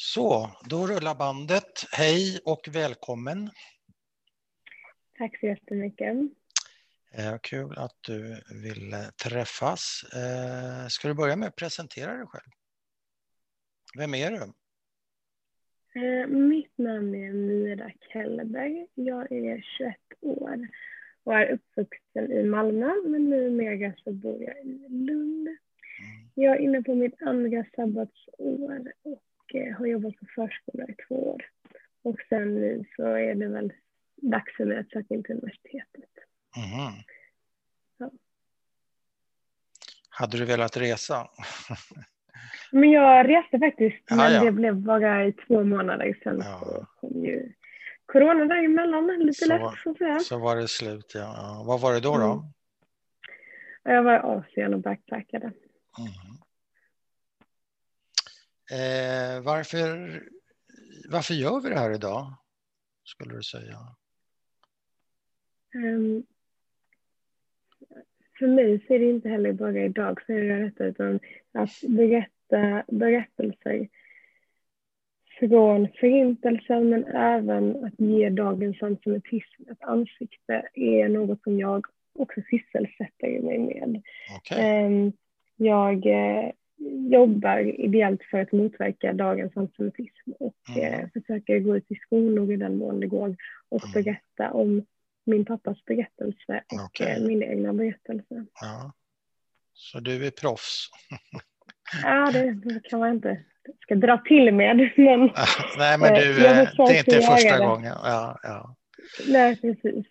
Så, då rullar bandet. Hej och välkommen. Tack så jättemycket. Eh, kul att du vill träffas. Eh, ska du börja med att presentera dig själv? Vem är du? Eh, mitt namn är Mira Kellberg. Jag är 21 år och är uppvuxen i Malmö men numera så bor jag i Lund. Mm. Jag är inne på mitt andra sabbatsår och har jobbat på förskola i två år. Och sen nu så är det väl dags för mig att söka in till universitetet. Mm. Ja. Hade du velat resa? men jag reste faktiskt, men ja. det blev bara i två månader. Sen ja. så kom ju corona däremellan, lite så, lätt så att säga. Så var det slut, ja. Vad var det då? då? Mm. Jag var i Asien och backpackade. Mm. Eh, varför, varför gör vi det här idag, skulle du säga? Um, för mig så är det inte heller bara idag som jag gör detta, utan att berätta berättelser från förintelsen, men även att ge dagens antisemitism ett ansikte är något som jag också sysselsätter mig med. Okay. Ehm, jag eh, jobbar ideellt för att motverka dagens antisemitism och mm. eh, försöker gå ut i skolor i den mån det går och mm. berätta om min pappas berättelse och okay. eh, min egna berättelse. Ja. Så du är proffs? ja, det, det kan man inte ska dra till med. Men, Nej, men du, eh, det är inte första gången. Ja, ja. Nej, precis.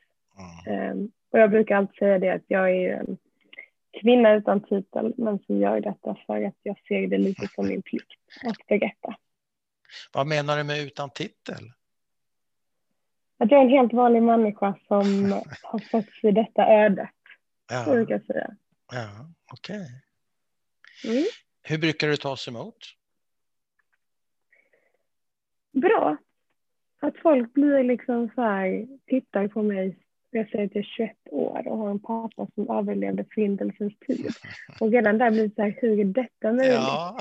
Mm. Um, och jag brukar alltid säga det att jag är en kvinna utan titel, men som gör detta för att jag ser det lite som min plikt att berätta. Vad menar du med utan titel? Att jag är en helt vanlig människa som har fötts i detta ödet. Ja. Så jag säga. Ja, okej. Okay. Mm. Hur brukar du tas emot? Bra. Att folk blir liksom så här, tittar på mig jag säger att jag är 21 år och har en pappa som överlevde förintelsens tid. Och redan där blir det så här, hur är detta möjligt? Ja.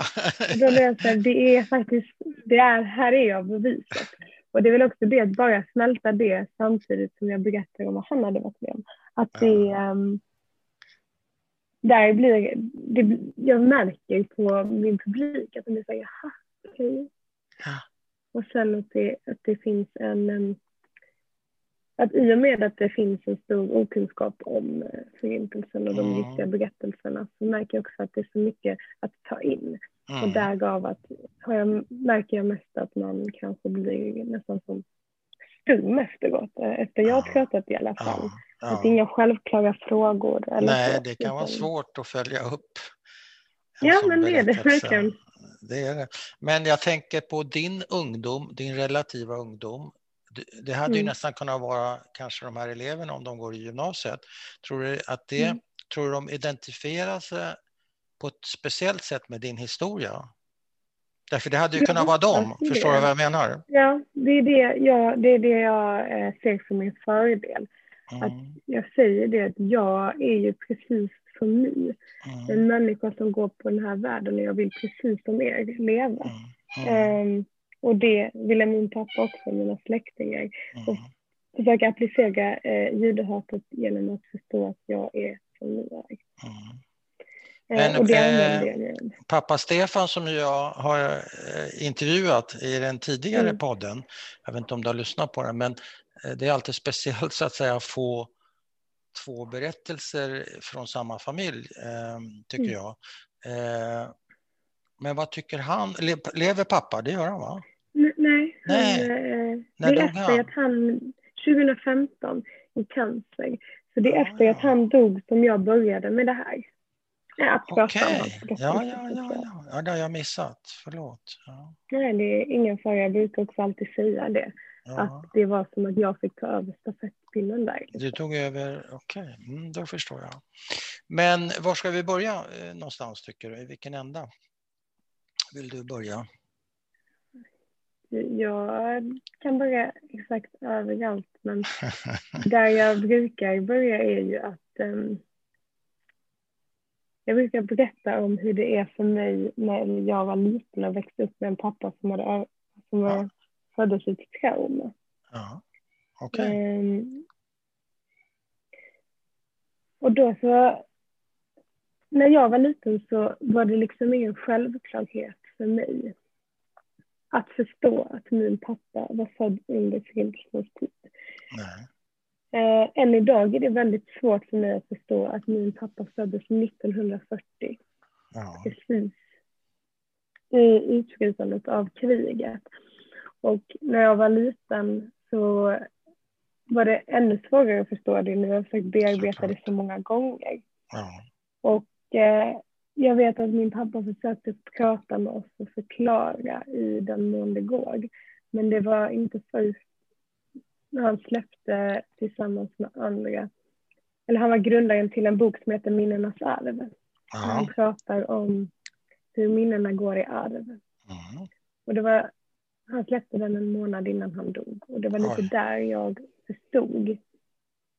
då blir jag så här, det är faktiskt, det är, här är jag beviset. Och det är väl också det, att bara smälta det samtidigt som jag berättar om vad han hade varit med om. Att det, um, där blir, det, jag märker på min publik att de blir så här, jaha, okej. Okay. Ja. Och sen att det, att det finns en, um, att i och med att det finns en stor okunskap om eh, Förintelsen och de mm. riktiga berättelserna så märker jag också att det är så mycket att ta in. Mm. Och därav att, har jag, märker jag mest att man kanske blir nästan som stum efteråt, eh, efter jag har pratat i alla fall. Ja, ja. Att inga självklara frågor. Eller Nej, så, det kan vara svårt att följa upp. Ja, men det är det verkligen. Det är det. Men jag tänker på din ungdom, din relativa ungdom det hade mm. ju nästan kunnat vara kanske de här eleverna om de går i gymnasiet. Tror du att det, mm. tror de identifierar sig på ett speciellt sätt med din historia? Därför det hade ju ja, kunnat vara dem, förstår du vad jag menar? Ja, det är det jag, det är det jag eh, ser som min fördel. Mm. Att jag säger det att jag är ju precis som ni. Mm. En människa som går på den här världen och jag vill precis som er leva. Um, och det ville min pappa också, mina släktingar. Mm. Och försöka applicera eh, judehatet genom att förstå att jag är som ni är. Mm. Eh, Men, eh, pappa Stefan som jag har eh, intervjuat i den tidigare mm. podden, jag vet inte om du har lyssnat på den, men eh, det är alltid speciellt så att säga att få två berättelser från samma familj, eh, tycker mm. jag. Men vad tycker han? Lever pappa? Det gör han va? Nej, nej. Han, eh, det är efter han? att han, 2015 i cancer. Så det är ah, efter ja. att han dog som jag började med det här. Okej, okay. ja, ja, ja, ja, ja, det har jag missat. Förlåt. Ja. Nej, det är ingen fara. Jag brukar också alltid säga det. Ja. Att det var som att jag fick ta över stafettpinnen där. Liksom. Du tog över, okej, okay. mm, då förstår jag. Men var ska vi börja eh, någonstans tycker du? I vilken ända vill du börja? Jag kan börja exakt överallt, men där jag brukar börja är ju att um, jag brukar berätta om hur det är för mig när jag var liten och växte upp med en pappa som hade som var, Ja. föddes i ett trauma. Ja. Okej. Ehm, och då så, när jag var liten så var det liksom ingen självklarhet för mig att förstå att min pappa var född under Förintelsens tid. Nej. Eh, än idag är det väldigt svårt för mig att förstå att min pappa föddes 1940, Ja. precis i utbrytandet av kriget. Och när jag var liten så var det ännu svårare att förstå det nu. Jag har försökt bearbeta det så många gånger. Ja. Och eh, jag vet att min pappa försökte prata med oss och förklara i den mån det går. Men det var inte först när han släppte tillsammans med andra, eller han var grundaren till en bok som heter Minnenas arv. Han pratar om hur minnena går i arv. Mm. Och det var, han släppte den en månad innan han dog. Och det var lite Oj. där jag förstod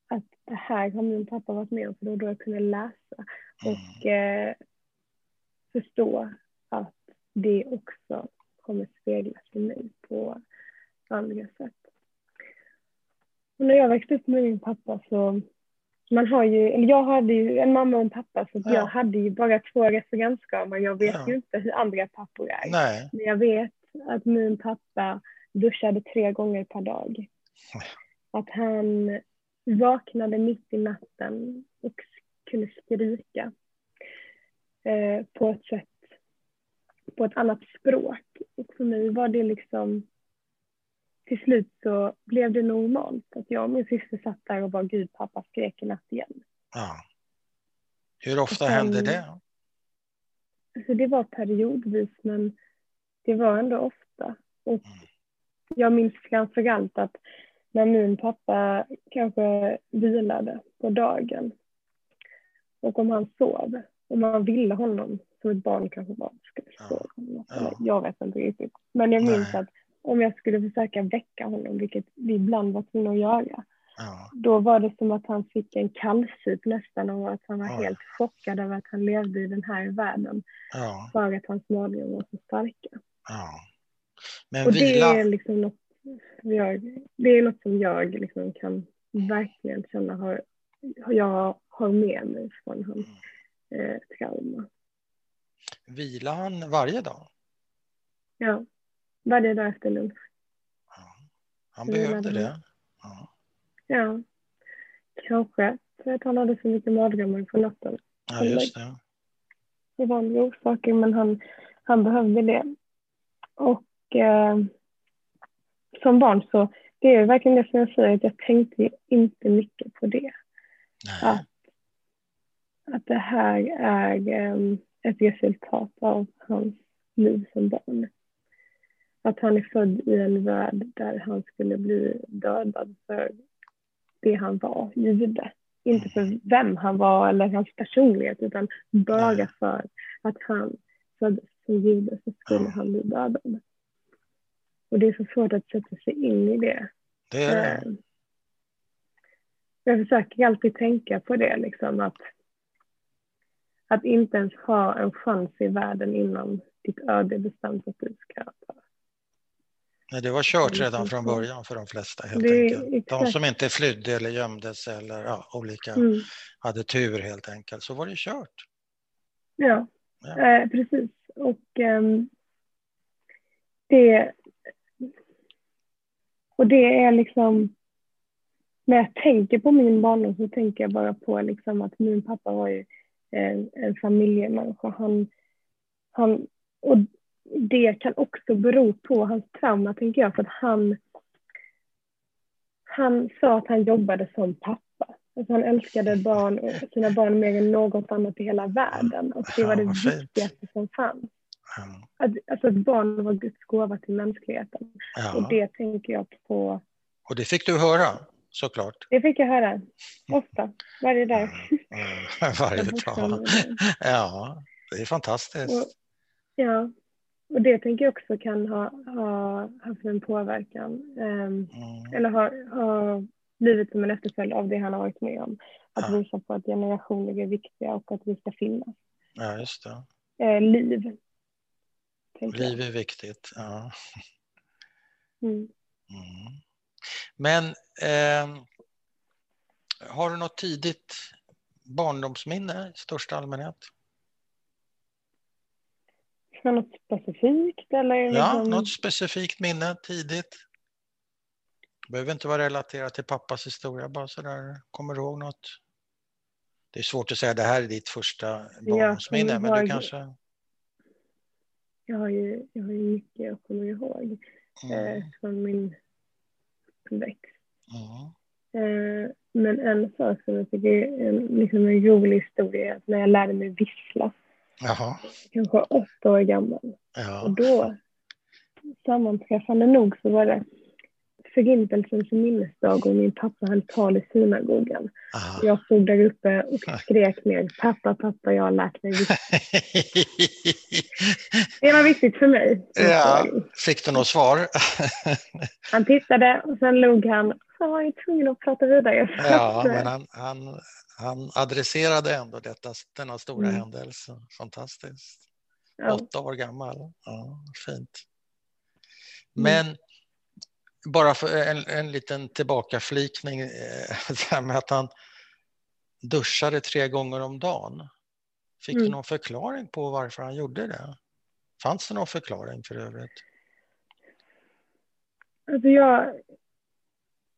att det här har min pappa varit med om. För var då jag kunde läsa och Mm. eh, förstå att det också kommer speglas i mig på andra sätt. Och när jag växte upp med min pappa så man har ju, eller jag hade ju en mamma och en pappa så Ja. jag hade ju bara två referensgamar. Jag vet Ja. ju inte hur andra pappor är. Nej. Men jag vet att min pappa duschade tre gånger per dag. Att han vaknade mitt i natten och kunde skrika eh, på ett sätt, på ett annat språk. Och för mig var det liksom, till slut så blev det normalt att jag och min syster satt där och bara gud pappa skrek i natt igen. Ja. Hur ofta sen- hände det? Alltså det var periodvis men det var ändå ofta. Och jag minns framför allt att när min pappa kanske vilade på dagen och om han sov, om man ville honom som ett barn kanske bara skulle Ja. sova. honom. Ja. Jag vet inte riktigt. Men jag minns Nej. att om jag skulle försöka väcka honom, vilket vi ibland var tvungna att göra, Ja. då var det som att han fick en kallsup nästan och att han var Oj. helt chockad över att han levde i den här världen Ja. för att hans mage var så starka. ja. Men Och det vila... är liksom något, jag, det är något som jag liksom kan verkligen känna har, jag har med mig från hans eh, trauma. Vila han varje dag? Ja, varje dag efter lunch. Ja. Han behövde det. Ja. Ja, kanske för att han hade så mycket mardrömmar på natten. ja, just det. Det var andra orsaker, men han, han behövde det. Och eh, som barn så, det är verkligen det som jag säger, att jag tänkte inte mycket på det. Nej. att, att det här är em, ett resultat av hans liv som barn. Att han är född i en värld där han skulle bli dödad för det han var, jude. Inte för vem han var eller hans personlighet utan bara för att han föddes som jude så skulle han bli dödad. Och det är så svårt att sätta sig in i det. Det är det. Eh, Jag försöker alltid tänka på det, liksom att, att inte ens ha en chans i världen innan ditt öde bestämt att du ska dö. Nej, det var kört är redan från början för de flesta helt Det enkelt. De som inte flydde eller gömde sig eller ja, olika Mm, hade tur helt enkelt så var det kört. ja, Ja. eh, precis. Och ehm, det... Och det är liksom... När jag tänker på min barndom så tänker jag bara på liksom att min pappa var ju en, en familjemänniska. Han, han, och det kan också bero på hans trauma, tänker jag. För att han, han sa att han jobbade som pappa. Alltså han älskade barn sina barn mer än något annat i hela världen. Och det var Ja, det fint. viktigaste som fanns. Ja. Att, alltså att barn var Guds gåva till mänskligheten. Ja. Och det tänker jag på. Och det fick du höra såklart. Det fick jag höra ofta, varje dag. Mm, Varje dag. Ja, det är fantastiskt. Och, ja, och det tänker jag också kan ha, ha haft en påverkan. ehm, Mm. eller ha, ha blivit som en efterföljd av det han har varit med om. Att Ja. visa på att generationer är viktiga och att vi ska finnas. Ja, just det. Eh, liv. Liv är viktigt. Ja. Mm. Mm. Men eh, har du något tidigt barndomsminne i största allmänhet? Något specifikt eller? Ja, liksom... något specifikt minne tidigt. Det behöver inte vara relaterat till pappas historia, bara sådär, kommer du ihåg något? Det är svårt att säga det här är ditt första barndomsminne, men du kanske? Jag har ju, jag har ju mycket jag kommer ihåg mm. eh, från min uppväxt. Mm. Eh, men en sak som jag tycker är en, liksom en rolig historia är att när jag lärde mig vissla, Jaha. kanske åtta år gammal, Ja. och då sammanträffande nog så var det Förintelsens minnesdag och min pappa höll tal i synagogan. Aha. Jag stod där uppe och skrek ner pappa, pappa, jag har lärt mig. Det var viktigt för mig. ja, fick du något svar? Han tittade och sen log han. Så var jag tvungen att prata vidare. ja, men han, han, han adresserade ändå detta, denna stora Mm. händelse. Fantastiskt. ja. Åtta år gammal. Ja, fint. Mm. Men bara för en, en liten tillbakaflikning, eh, det här med att han duschade tre gånger om dagen. Fick du Mm. någon förklaring på varför han gjorde det? Fanns det någon förklaring för övrigt? Alltså jag,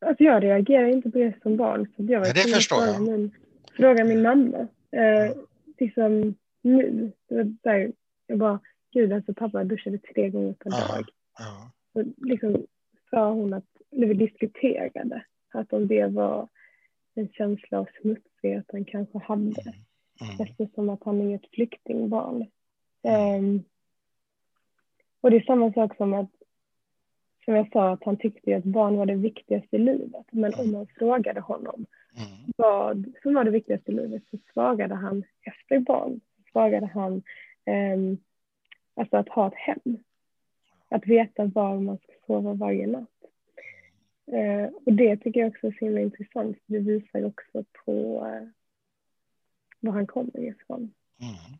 alltså jag reagerar inte på det som barn. Så jag Nej, det förstår jag. Min, fråga min mamma. Eh, Mm. liksom nu. Där, jag bara, gud alltså pappa duschade tre gånger per Ja. dag. Ja. Och liksom sa hon att, eller vi diskuterade, att om det var en känsla av smutsighet han kanske hade. Mm. eftersom att han är ett flyktingbarn. Ehm, och det är samma sak som att, som jag sa, att han tyckte att barn var det viktigaste i livet. Men om man frågade honom Mm. vad som var det viktigaste i livet så svarade han efter barn. Svarade han ehm, alltså att ha ett hem. Att veta var man ska sova varje natt. Eh, och det tycker jag också är så himla intressant. för Det visar också på eh, var han kommer ifrån. Mm.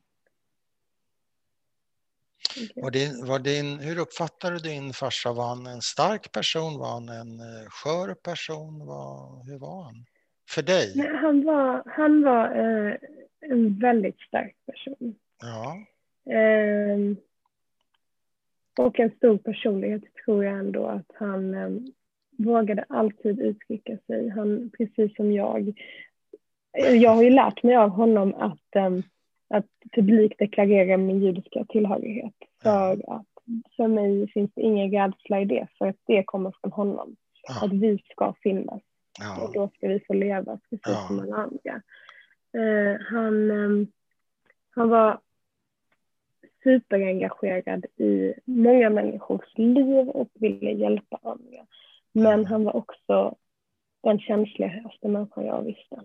Var din, var din, hur uppfattar du din farsa? Var han en stark person? Var han en eh, skör person? Var, hur var han? För dig? Nej, han var, han var eh, en väldigt stark person. Ja. Ehm, och en stor personlighet tror jag ändå att han ehm, vågade alltid uttrycka sig. Han, precis som jag. eh, Jag har ju lärt mig av honom att, ehm, att publikt deklarera min judiska tillhörighet. För att för mig finns det ingen rädsla i det, för att det kommer från honom. Ja. Att vi ska finnas och Ja. då ska vi få leva precis Ja. som alla andra. Eh, han, ehm, han var superengagerad i många människors liv och ville hjälpa andra. Men han var också den känsligaste människan jag visste.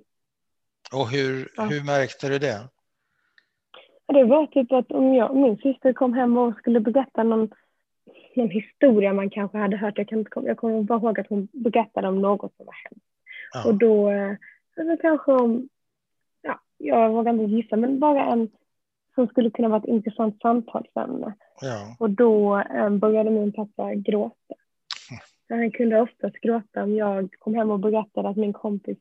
Och hur, Ja. hur märkte du det? Det var typ att om jag, min syster kom hem och skulle berätta någon, någon historia man kanske hade hört, jag, kan inte, jag kommer bara ihåg att hon berättade om något som var hemskt. Ja. Och då, eh, alltså kanske om, ja, jag vågar inte gissa, men bara en som skulle kunna vara ett intressant samtalsämne. Ja. Och då eh, började min pappa gråta. Han kunde oftast gråta om jag kom hem och berättade att min kompis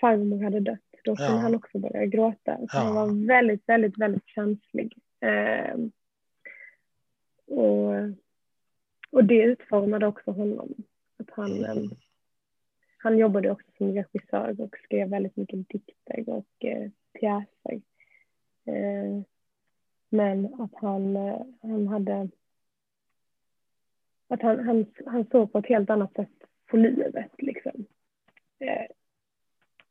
farmor hade dött. Då kunde Ja. han också börja gråta. Så Ja. han var väldigt, väldigt, väldigt känslig. Eh, och, och det utformade också honom. Att han, eh, han jobbade också som regissör och skrev väldigt mycket dikter och eh, pjäser. Eh, men att han, eh, han hade... Att han, han, han såg på ett helt annat sätt på livet. Liksom. Eh,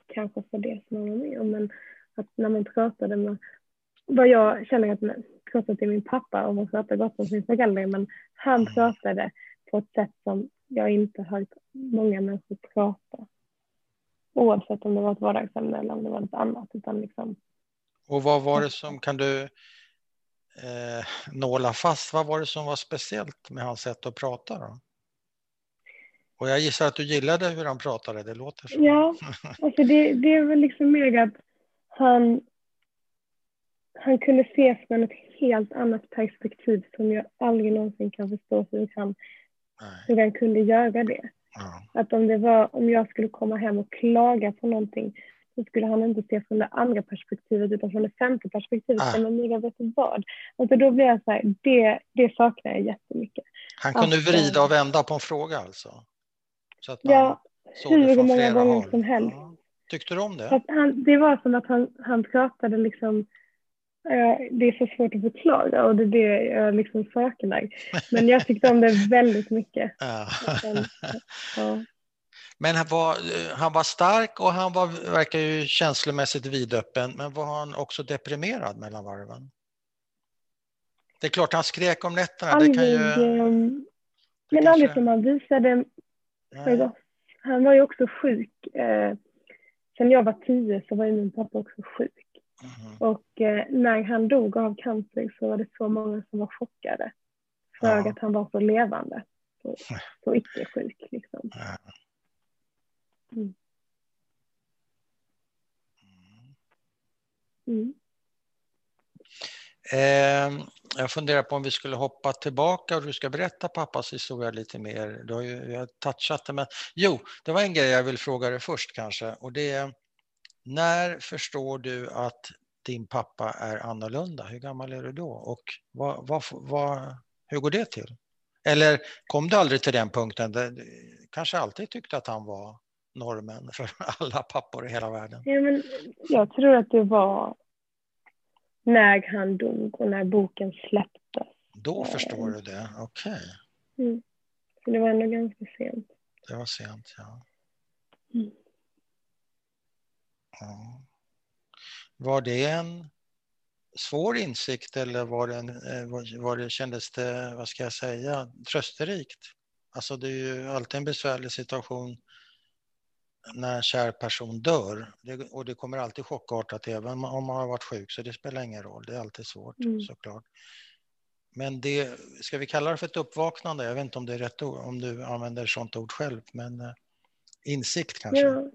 kanske för det som han var med om. Men att när man pratade med... Vad jag känner att man pratar till min pappa och man pratar gott om sin föräldrar. Men han pratade på ett sätt som jag inte hört många människor prata. Oavsett om det var ett vardagsämne eller om det var något annat. Utan liksom, Och vad var det som, kan du eh, nåla fast, vad var det som var speciellt med hans sätt att prata då? Och jag gissar att du gillade hur han pratade, det låter så. Ja, alltså det, det är väl liksom mer att han, han kunde se från ett helt annat perspektiv som jag aldrig någonsin kan förstå hur han Nej. hur han kunde göra det. Ja. Att om, det var, om jag skulle komma hem och klaga på någonting så skulle han inte se från det andra perspektivet utan från det femte perspektivet. Ah. Men Mira, vet du vad? Alltså då blir jag så här, det, det saknar jag jättemycket. Han kunde Att, vrida eh, och vända på en fråga alltså? Så att man Ja, såg det hur från många flera gånger håll. som helst. Ja. Tyckte du om det? Han, det var som att han, han pratade liksom, eh, det är så svårt att förklara och det är det jag liksom saknar. Men jag tyckte om det väldigt mycket. Ja. Men han var, han var stark och han var, verkar ju känslomässigt vidöppen, men var han också deprimerad mellan varven? Det är klart han skrek om nätterna, det kan Aldrig, ju... det men kanske- aldrig som han visade för. Han var ju också sjuk. Eh, sen jag var tio så var ju min pappa också sjuk. Mhm. Och eh, när han dog av cancer så var det så många som var chockade. För Ja. att han var så levande. Så, så icke-sjuk liksom. Ja. Mm. Mm. Eh, jag funderar på om vi skulle hoppa tillbaka och du ska berätta pappas historia lite mer. Du har ju jag har touchat det, men jo, det var en grej jag vill fråga dig först kanske och det är när förstår du att din pappa är annorlunda? Hur gammal är du då och vad, vad, vad, hur går det till? Eller kom du aldrig till den punkten? där Du kanske alltid tyckte att han var normen för alla pappor i hela världen. Ja, men jag tror att det var när han dog och när boken släpptes. Då förstår du det, okej. Mm. Så det var ändå ganska sent. Det var sent, ja. Mm. ja. Var det en svår insikt eller var det, en, eh, var det, kändes det, vad ska jag säga, trösterikt? Alltså det är ju alltid en besvärlig situation när en kär person dör det, och det kommer alltid chockartat även om man har varit sjuk så det spelar ingen roll, det är alltid svårt Mm. såklart. Men det, ska vi kalla det för ett uppvaknande? Jag vet inte om det är rätt ord, om du använder sånt ord själv, men eh, insikt kanske? Ja.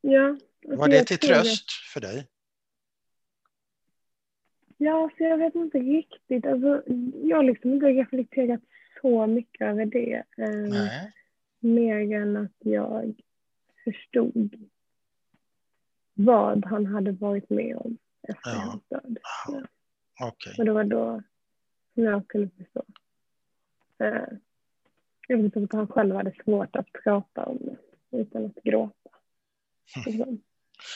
ja alltså Var det till tror det- tröst för dig? Ja, så jag vet inte riktigt. Alltså, jag har liksom inte reflekterat så mycket över det. Eh, mer än att jag förstod vad han hade varit med om efter Ja. hans död. Ja. Okej. Och det var då som jag kunde förstå. Eh, jag vet att han själv hade svårt att prata om det utan att gråta. Liksom.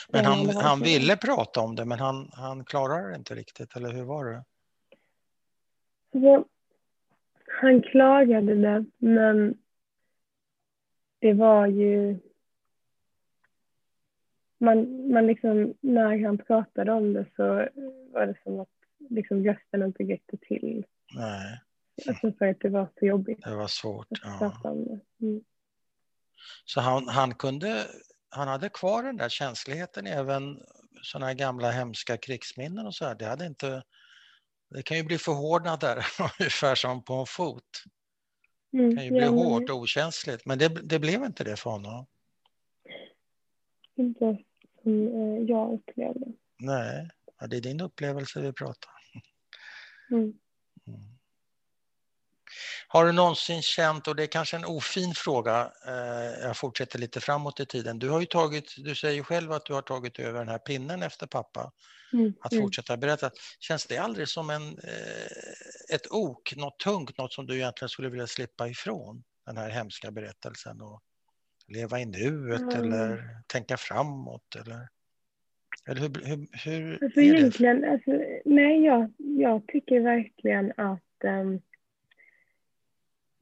Men han, han ville prata om det, men han, han klarade det inte riktigt, eller hur var det? Så, han klagade det, men det var ju... Man, man liksom, när han pratade om det så var det som att liksom rösten inte räckte till. Nej, Alltså för att det var så jobbigt det var svårt. Ja. Mm. Så han, han kunde, han hade kvar den där känsligheten även sådana här gamla hemska krigsminnen och så här. Det hade inte, det kan ju bli förhårdnader, ungefär som på en fot. Mm. Det kan ju bli ja, hårt och okänsligt, men det, det blev inte det för honom. Inte som eh, jag upplevde. Nej, ja, det är din upplevelse vi pratar. Mm. Mm. Har du någonsin känt, och det är kanske en ofin fråga, eh, jag fortsätter lite framåt i tiden. Du har ju tagit, du säger ju själv att du har tagit över den här pinnen efter pappa, Mm. att Mm. fortsätta berätta. Känns det aldrig som en, eh, ett ok, något tungt, något som du egentligen skulle vilja slippa ifrån? Den här hemska berättelsen och leva i nuet Mm. eller tänka framåt eller? Eller hur, hur, hur Alltså är det? alltså, nej jag, jag tycker verkligen att, ehm,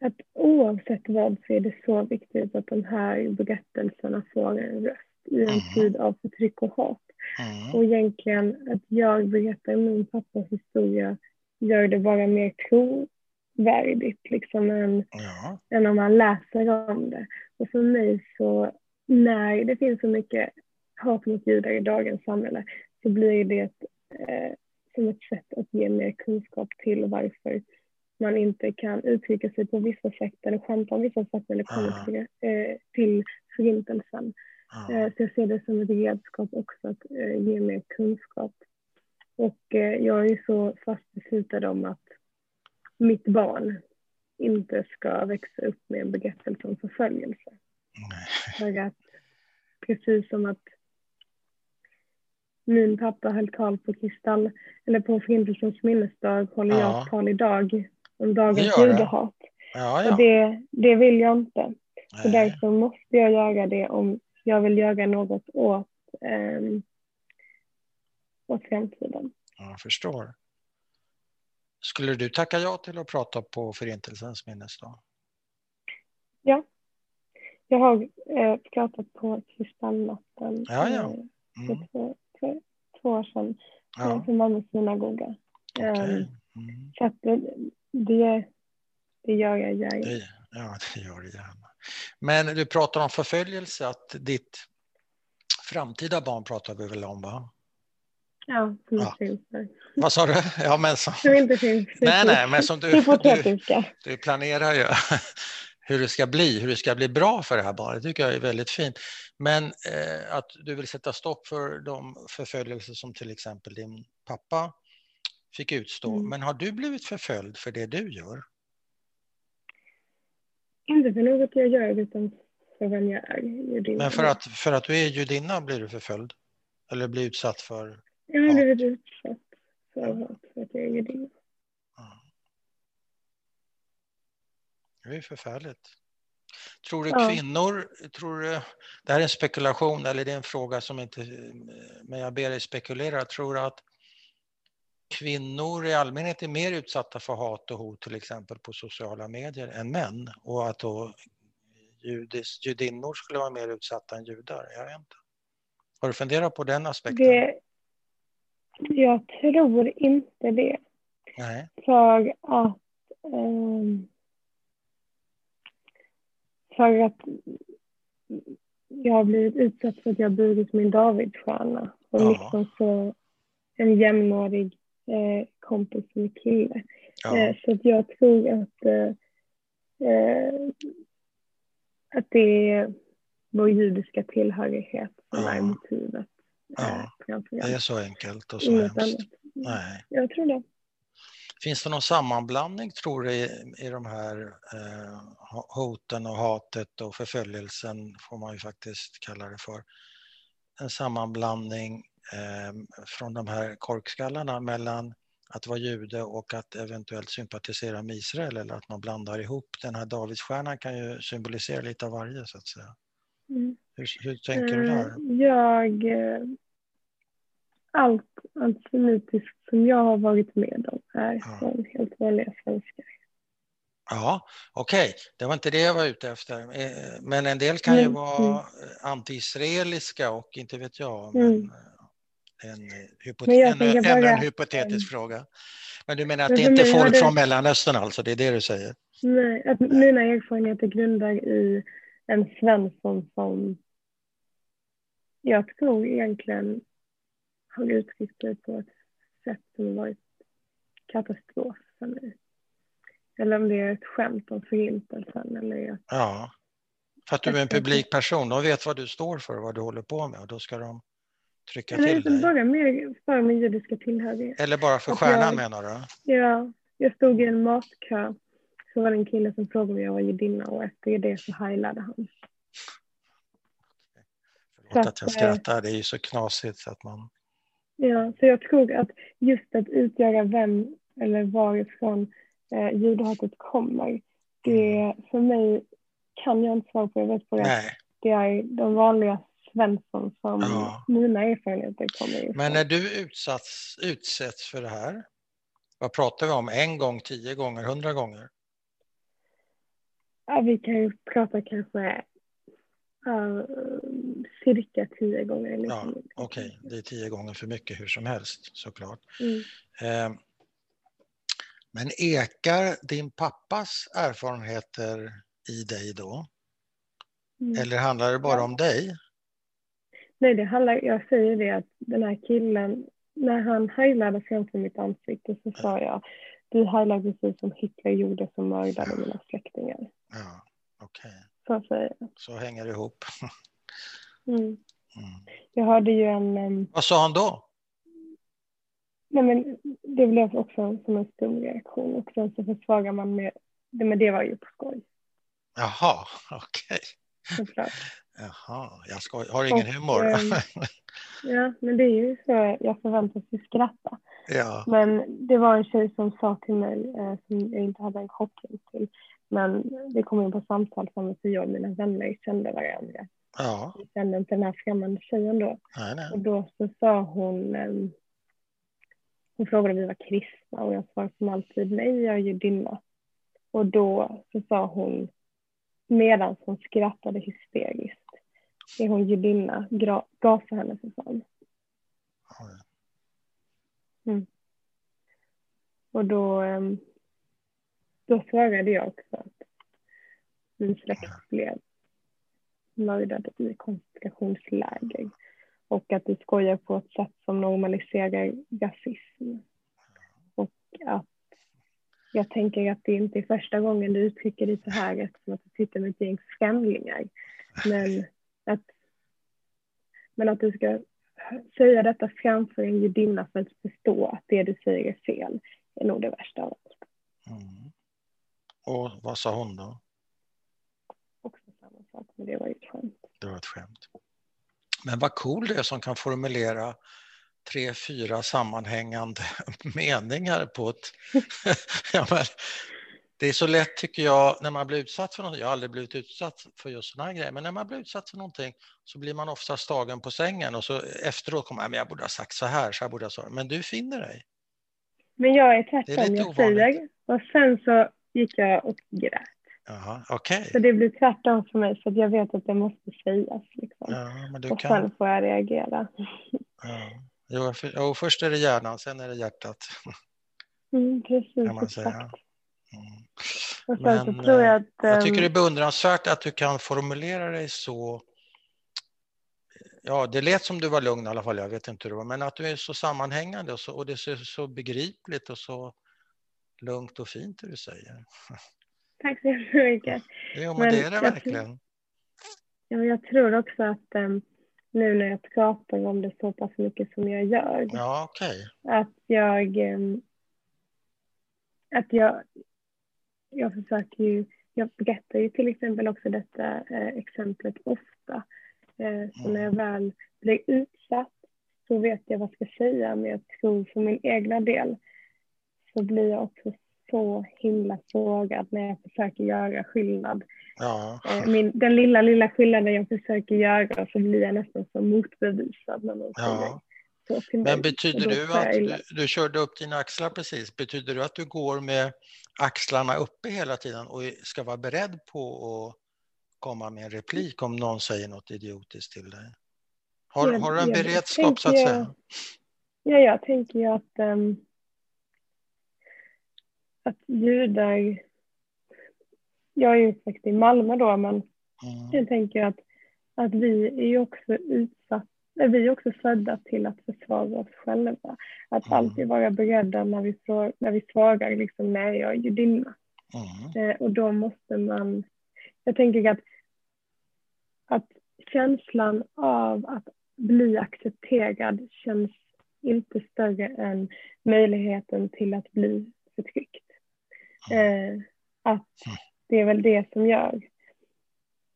att oavsett vad så är det så viktigt att de här berättelserna får en röst i en Mhm. tid av förtryck och hat. Mm. Och egentligen att jag berättar min pappas historia gör det bara mer trovärdigt liksom än, Ja, än om man läser om det. Och för mig så, när det finns så mycket hat mot judar i dagens samhälle så blir det eh, som ett sätt att ge mer kunskap till varför man inte kan uttrycka sig på vissa sätt eller skämta om vissa sätt när det kommer Aha. till, eh, till förintelsen. ja. Eh, Så jag ser det som ett redskap också att eh, ge mer kunskap. Och eh, jag är ju så fast beslutad om att mitt barn inte ska växa upp med en berättelse om förföljelse. Nej. För att precis som att min pappa höll tal på kristall, eller på Förintelsens minnesdag håller Ja. jag tal idag om dagens judehat. Ja, ja. Och det, det vill jag inte. Så därför måste jag göra det om jag vill göra något åt, um, åt framtiden. Ja, Jag förstår. Skulle du tacka ja till att prata på Förintelsens minnesdag? Jag har eh, pratat på Kristallnatten Ja, ja. eh, Mm. för två, för två år sedan Ja, ja. för Malmö synagoga. okej. Ehm, Mm. Så att det, det, det gör jag gärna. Det, ja, det gör det gärna. Men du pratar om förföljelse, att ditt framtida barn pratar vi väl om, va? Ja, som Ja. finns där. Vad sa du? Ja, men som, Som inte finns. nej, nej, men som du, du, du planerar ju hur det ska bli, hur det ska bli bra för det här barnet. Det tycker jag är väldigt fint. Men eh, att du vill sätta stopp för de förföljelser som till exempel din pappa fick utstå. Mm. Men har du blivit förföljd för det du gör? Inte för något jag gör utan för vem jag är. judinna. Men för att, för att du är judinna blir du förföljd? Eller blir utsatt för... Jag har blivit utsatt för hat för att jag är judinna. Ja. Det är ju förfärligt. Tror du Ja. kvinnor, tror du, det här är en spekulation eller det är en fråga som inte, men jag ber dig spekulera, tror du att kvinnor i allmänhet är mer utsatta för hat och hot till exempel på sociala medier än män och att då judis, judinnor skulle vara mer utsatta än judar? Jag vet inte. Har du funderat på den aspekten? Det, jag tror inte det. Nej. För att ehm, för att jag har blivit utsatt för att jag burit min Davidsstjärna och Ja. liksom så en jämnårig eh, kompis är kille. Ja. Eh, så att jag tror att eh, eh, att det är vår judiska tillhörighet som Ja. är motivet. Ja. Eh, Det är så enkelt och så Inget hemskt. annat. Nej. Jag tror det. Finns det någon sammanblandning tror du i, i de här eh, ho- hoten och hatet och förföljelsen får man ju faktiskt kalla det för. En sammanblandning eh, från de här korkskallarna mellan att vara jude och att eventuellt sympatisera med Israel eller att man blandar ihop. Den här Davidsstjärnan kan ju symbolisera lite av varje så att säga. Mm. Hur, hur tänker du där? Eh, Jag... eh, Allt antisemitiskt som jag har varit med om är Ja. från helt vanliga svenskar. Ja, okej, det var inte det jag var ute efter. Eh, Men en del kan ju Mm, vara mm. eh, anti-israeliska och inte vet jag. Men Mm. eh, en, eh, hypot- Men jag en, ännu bara, en hypotetisk fråga. Men du menar att Men det är inte mig folk har det- från Mellanöstern alltså, det är det du säger? Nej, att mina erfarenheter grundar i en Svensson som jag tror egentligen har uttryckt det på ett sätt som varit katastrof för mig. Eller om det är ett skämt om förintelsen eller att Ja, för att du är en publik person, de vet vad du står för och vad du håller på med och då ska de trycka Nej, till dig. bara, mer, bara min judiska tillhörighet. Eller bara för att stjärnan jag- menar du? Ja, jag stod i en matkö. Så var det en kille som frågade om jag var judinna och efter det så heilade han. Förlåt Så att jag att, eh, skrattar, det är ju så knasigt så att man... Ja, så jag tror att just att utgöra vem eller varifrån eh, judehatet kommer, det för mig kan jag inte svara på. Jag vet bara att det är de vanliga Svensson som Ja. mina erfarenheter kommer ifrån. Men när du utsatts, utsätts för det här, vad pratar vi om? En gång, tio gånger, hundra gånger? Ja, vi kan ju prata kanske uh, cirka tio gånger. Liksom. Ja, Okej, det är tio gånger för mycket hur som helst såklart. Mm. Eh, men ekar din pappas erfarenheter i dig då? Mm. Eller handlar det bara Ja. om dig? Nej, det handlar, jag säger det att den här killen, när han heilade framför mitt ansikte så sa jag, du heilar precis som Hitler gjorde som mördade mina släktingar. Ja, okej. Så säger jag. Så hänger det ihop. Mm. Mm. Jag hörde ju en, Vad sa han då? nej men det blev också som en stum reaktion och sen så försvarar man med det, men det var ju på skoj. Jaha, okej. Såklart. Jaha, jag skoj, har ingen Och, humor. ehm, Ja, men det är ju så jag förväntas ju skratta. ja, Men det var en tjej som sa till mig, eh, som jag inte hade en koppling till, men vi kom in på samtal som jag och mina vänner kände varandra. ja, Vi kände inte den här främmande tjejen då. nej, nej. Och då så sa hon, ehm, hon frågade om vi var kristna och jag svarade som alltid nej, jag är judinna. Och då så sa hon, medan hon skrattade hysteriskt, är hon judinna, gasa henne för fan. Oj. Och då, ehm, då svarade jag också att min släkt blev mördad i koncentrationsläger och att du skojar på ett sätt som normaliserar rasism. Och att jag tänker att det inte är första gången du uttrycker dig så här eftersom att du sitter med ett gäng främlingar. Men att, men att du ska säga detta framför en judinna för att förstå att det du säger är fel är nog det värsta av allt. Och vad sa hon då? Också samma sak, men det var ju ett skämt. Det var ett skämt. Men vad cool det är som kan formulera tre, fyra sammanhängande meningar på ett... ja, men, det är så lätt tycker jag när man blir utsatt för något. Jag har aldrig blivit utsatt för just sådana här grejer, men när man blir utsatt för någonting så blir man ofta stagen på sängen och så efteråt kommer men jag borde ha sagt så här, så här borde jag ha sagt. Men du finner dig. Men jag är Det är tvärtom, lite jag ovanligt. säger och sen så gick jag och grät. Jaha, okej. Så det blir tvärtom för mig för jag vet att det måste sägas. Liksom. Ja, och kan... sen får jag reagera. Ja. Jo, för, jo, först är det hjärnan, sen är det hjärtat. Mm, precis, Kan man säga. Mm. Och sen Men, så tror jag att... Jag tycker det ehm, är beundransvärt att du kan formulera dig så... Ja, det lät som du var lugn i alla fall, jag vet inte hur det var, men att du är så sammanhängande och, så, och det är så, så begripligt och så lugnt och fint det du säger. Tack så mycket. Jo, men, Men det är det verkligen. Ja, jag tror också att ehm, nu när jag pratar om det så pass mycket som jag gör, Ja, okej. att jag... ehm, att jag... Jag försöker ju... Jag berättar ju till exempel också detta eh, exemplet ofta. Eh, så när jag väl blir utsatt så vet jag vad jag ska säga, men jag tror för min egna del så blir jag också så himla sågad när jag försöker göra skillnad. Ja. Eh, min, den lilla, lilla skillnaden jag försöker göra så blir jag nästan som motbevisad när någon ja. så. Men betyder du att du, du körde upp dina axlar precis? Betyder det att du går med axlarna uppe hela tiden och ska vara beredd på att komma med en replik om någon säger något idiotiskt till dig? Har, Jag- har du en jag beredskap så att säga? Ja, jag tänker ju att, ehm, att judar... Jag är ju uppväxt i Malmö då, men Mm. jag tänker att, att vi är ju också utsatta vi är också födda till att försvara oss själva. Att Mm. alltid vara beredda när vi, frå- när vi frågar liksom, nej, jag är judinna. Mm. Eh, och då måste man... Jag tänker att, att känslan av att bli accepterad känns inte större än möjligheten till att bli förtryckt. Eh, att det är väl det som gör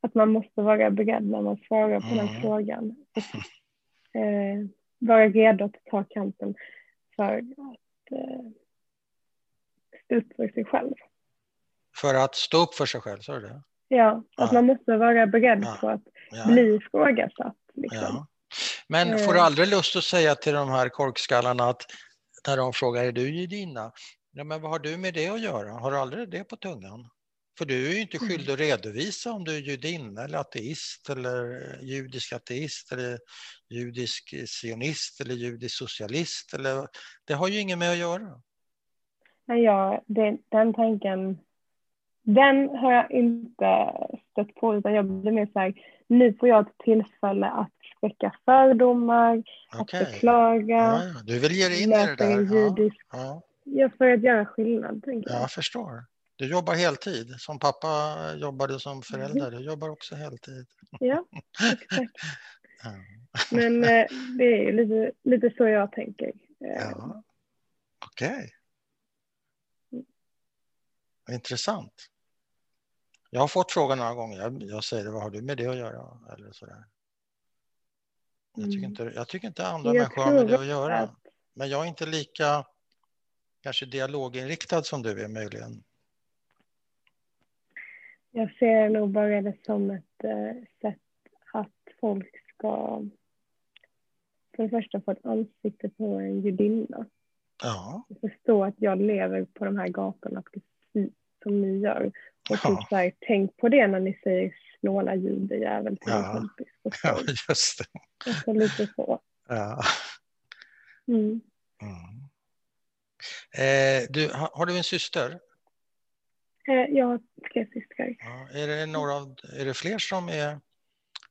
att man måste vara beredd när man svarar på den Mm. frågan. Och, eh, vara redo att ta kampen för att eh, stå upp för sig själv. För att stå upp för sig själv, sa du det? Ja, att Ja. man måste vara beredd Ja. på att Ja. bli ifrågasatt. Liksom. Men Eh. får du aldrig lust att säga till de här korkskallarna att när de frågar är du judinna? Ja, men vad har du med det att göra? Har du aldrig det på tungan? För du är ju inte Mm. skyldig att redovisa om du är judinna eller ateist eller judisk ateist eller judisk sionist eller judisk socialist. Eller, det har ju inget med att göra. Men jag, det, den tanken, den har jag inte stött på utan jag blir mer så här, nu får jag ett tillfälle att spräcka fördomar, Okej. att beklaga, Ja, ja. Du vill ge dig in i det där? Ja, judisk, ja. För att göra skillnad. Tänker ja, jag. jag förstår. Du jobbar heltid. Som pappa jobbade som förälder. Du jobbar också heltid. Ja, exakt. Ja. Men eh, det är lite, lite så jag tänker. Eh, Ja. Okej. Intressant. Jag har fått frågan några gånger. Jag, jag säger vad har du med det att göra? Eller sådär. Jag, tycker mm. inte, jag tycker inte andra jag människor har med det att göra. Men jag är inte lika kanske dialoginriktad som du är möjligen. Jag ser nog bara det som ett äh, sätt att folk ska för det första få ett ansikte på en judinna. Ja. Förstå att jag lever på de här gatorna precis som ni gör. Och ja. typ så här, tänk på det när ni säger snåla judejävel till ja. en kompis. Ja, just det. Alltså lite så. Ja. Mm. Mm. Eh, du, har, har, du en syster? Eh, jag har tre systrar. Ja, är, det några, är det fler som är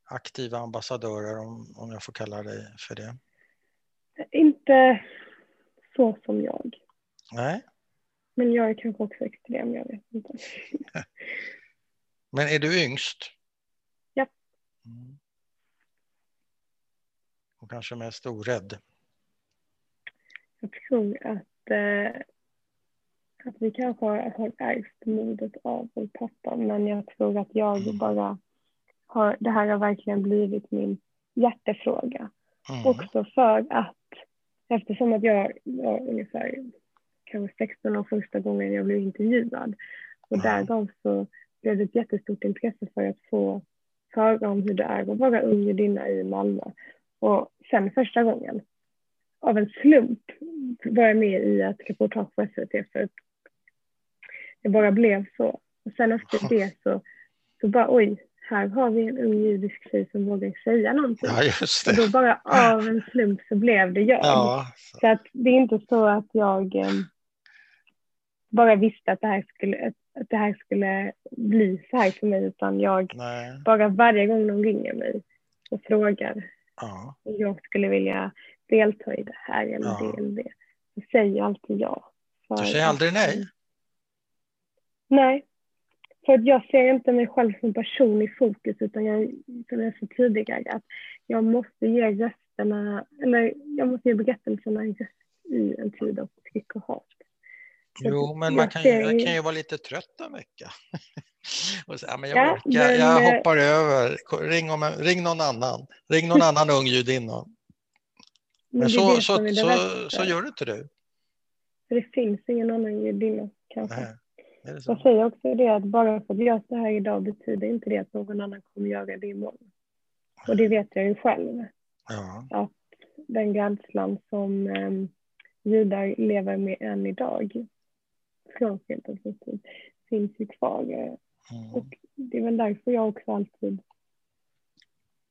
aktiva ambassadörer, om, om jag får kalla dig för det? Inte så som jag. Nej. Men jag är kanske också extrem, jag vet inte. Men är du yngst? Ja. Mm. Och kanske mest orädd? Jag tror att, eh, att vi kanske har, har ärvt modet av vår pappa, men jag tror att jag mm. bara har, det här har verkligen blivit min hjärtefråga. Mm. Också för att eftersom att jag var ungefär kanske 16 år första gången jag blev intervjuad och därav så blev det ett jättestort intresse för att få höra om hur det är att vara ung judinna i Malmö. Och sen första gången, av en slump, var jag med i ett reportage på SVT för att det bara blev så. Och sen efter det så, så bara oj, här har vi en ung judisk tjej som vågar säga någonting. Ja, just det. Och då bara av en slump så blev det jag. Ja, så. att det är inte så att jag eh, bara visste att det, här skulle, att det här skulle bli så här för mig utan jag Nej. bara varje gång de ringer mig och frågar ja. om jag skulle vilja delta i det här eller ja. det eller det så säger jag alltid ja. Du säger aldrig nej? Nej, för jag ser inte mig själv som person i fokus utan jag, som jag sa tidigare, att jag måste ge rösterna, eller jag måste ge berättelserna en röst i en tid av tryck och hat. Jo, men man kan, ju, man kan ju vara lite trött en vecka. och säga, men jag ja, orkar, men, jag eh, hoppar över, ring, om, ring någon annan, ring någon annan ung judinna. Men, men så, så, så, så, gör inte du. det finns ingen annan judinna kanske. Nej. Jag säger också det att bara för att jag står här idag betyder inte det att någon annan kommer göra det imorgon. Och det vet jag ju själv. Ja. Att den rädslan som um, judar lever med än idag, från tid, finns ju kvar. Mm. Och det är väl därför jag också alltid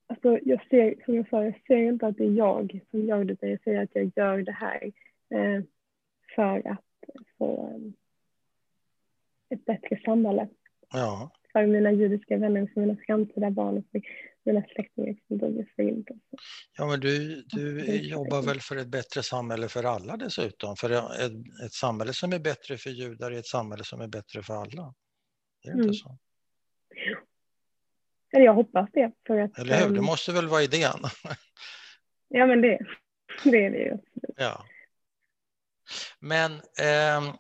Alltså jag ser, som jag sa, jag ser inte att det är jag som gör det, utan jag säger att jag gör det här eh, för att få um, ett bättre samhälle. Ja. För mina judiska vänner, för mina framtida barn och för mina släktingar som dog i Förintelsen. Ja, men du, du jobbar väl för ett bättre samhälle för alla dessutom? För ett, ett samhälle som är bättre för judar är ett samhälle som är bättre för alla. Är det mm. inte så? Eller jag hoppas det. För att, Eller hur? Det ehm, måste väl vara idén? ja, men det, det är det ju. Ja. Men eh,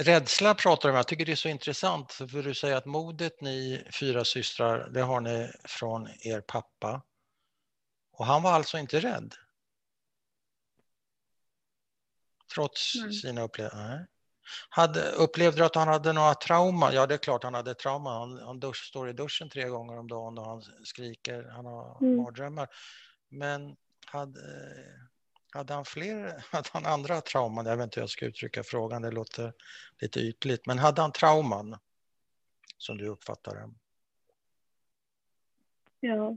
rädsla pratar du om. Jag tycker det är så intressant för du säger att modet ni fyra systrar, det har ni från er pappa. Och han var alltså inte rädd? Trots Nej. sina upplevelser? Hade, upplevde du att han hade några trauman? Ja, det är klart han hade trauma. Han, han dusch, står i duschen tre gånger om dagen och han skriker, han har mm. mardrömmar. Men hade, hade han fler, hade han andra trauman? Jag vet inte hur jag ska uttrycka frågan, det låter lite ytligt. Men hade han trauman som du uppfattar det? Ja.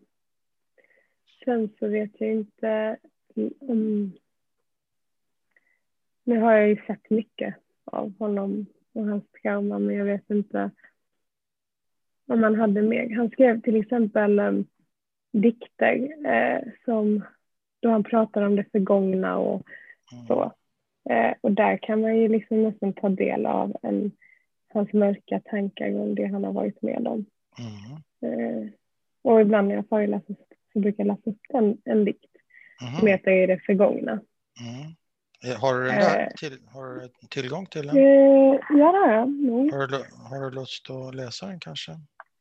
Sen så vet jag inte om... Nu har jag ju sett mycket av honom och hans trauma, men jag vet inte om han hade mer. Han skrev till exempel um, dikter eh, som då han pratar om det förgångna och mm. så. Eh, och där kan man ju liksom nästan ta del av en, hans mörka tankar om det han har varit med om. Mm. Eh, och ibland när jag föreläser så brukar jag läsa upp en, en dikt mm. som heter I det förgångna. Mm. Har du, den där, till, har du tillgång till den? ja, det har jag. Mm. Har, du, har du lust att läsa den kanske?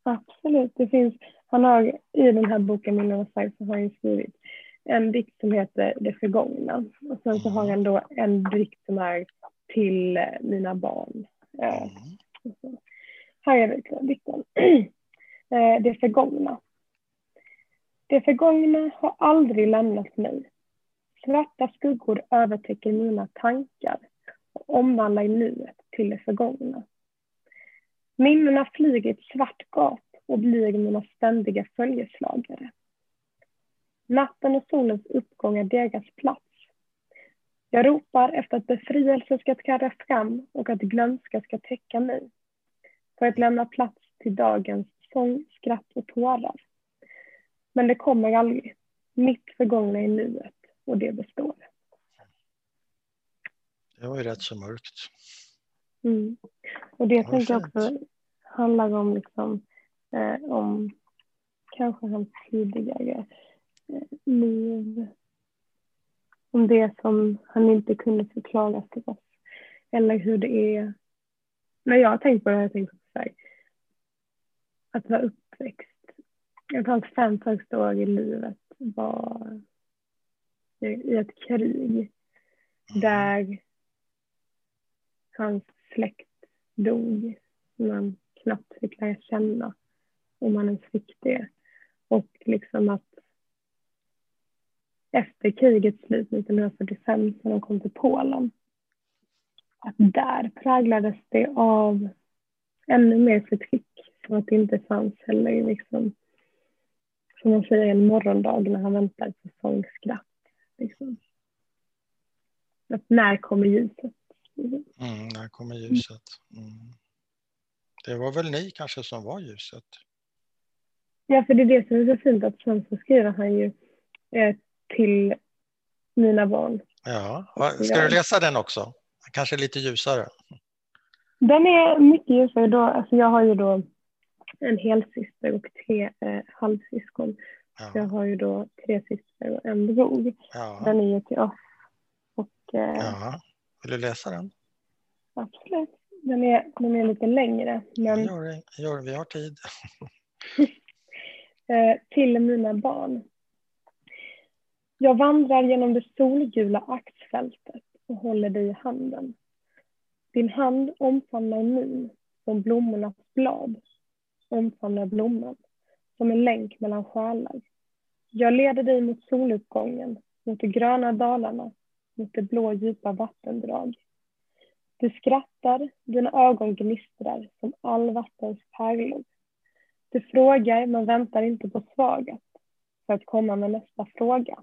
Absolut. Det finns, han har, I den här boken, Minnen och så har han skrivit en dikt som heter Det förgångna. Och sen så har mm. han då en dikt som är till mina barn. Mm. Här är dikten. Det förgångna. Det förgångna har aldrig lämnat mig. Svarta skuggor övertäcker mina tankar och omvandlar nuet till det förgångna. Minnena flyger i ett svart gap och blir mina ständiga följeslagare. Natten och solens uppgång är deras plats. Jag ropar efter att befrielse ska träda fram och att glömska ska täcka mig. För att lämna plats till dagens sång, skratt och tårar. Men det kommer aldrig. Mitt förgångna är nuet och det består. Det var ju rätt så mörkt. Mm. Och det, det tänker jag också handlar om, liksom, eh, om kanske hans tidigare eh, liv. Om det som han inte kunde förklara för oss. Eller hur det är. När jag har tänkt på det har jag tänkt på så här, att vara uppväxt. Jag hans fem första år i livet var i ett krig där hans släkt dog. Man knappt fick lära känna om man ens fick det. Och liksom att efter krigets slut 1945 när de kom till Polen att där präglades det av ännu mer förtryck som att det inte fanns heller liksom som man säger en morgondag när han väntar på sångskratt. Liksom. Att när kommer ljuset? Mm, när kommer ljuset? Mm. Det var väl ni kanske som var ljuset? Ja, för det är det som är så fint att sen så skriver han ju eh, till mina barn. Ja, ska du läsa den också? Kanske lite ljusare? Den är mycket ljusare. Då, alltså jag har ju då en helsyster och tre eh, halvsyskon. Ja. Jag har ju då tre systrar och en bror. Ja. Den är ju till oss. Och, eh, ja. Vill du läsa den? Absolut. Den är, den är lite längre. Men... Gör gör vi har tid. eh, till mina barn. Jag vandrar genom det solgula axfältet och håller dig i handen. Din hand omfamnar min som blommornas blad omfamnar blomman som en länk mellan själar. Jag leder dig mot soluppgången, mot de gröna dalarna, mot det blå djupa vattendrag. Du skrattar, dina ögon gnistrar som all vattens pärlor. Du frågar men väntar inte på svaret för att komma med nästa fråga.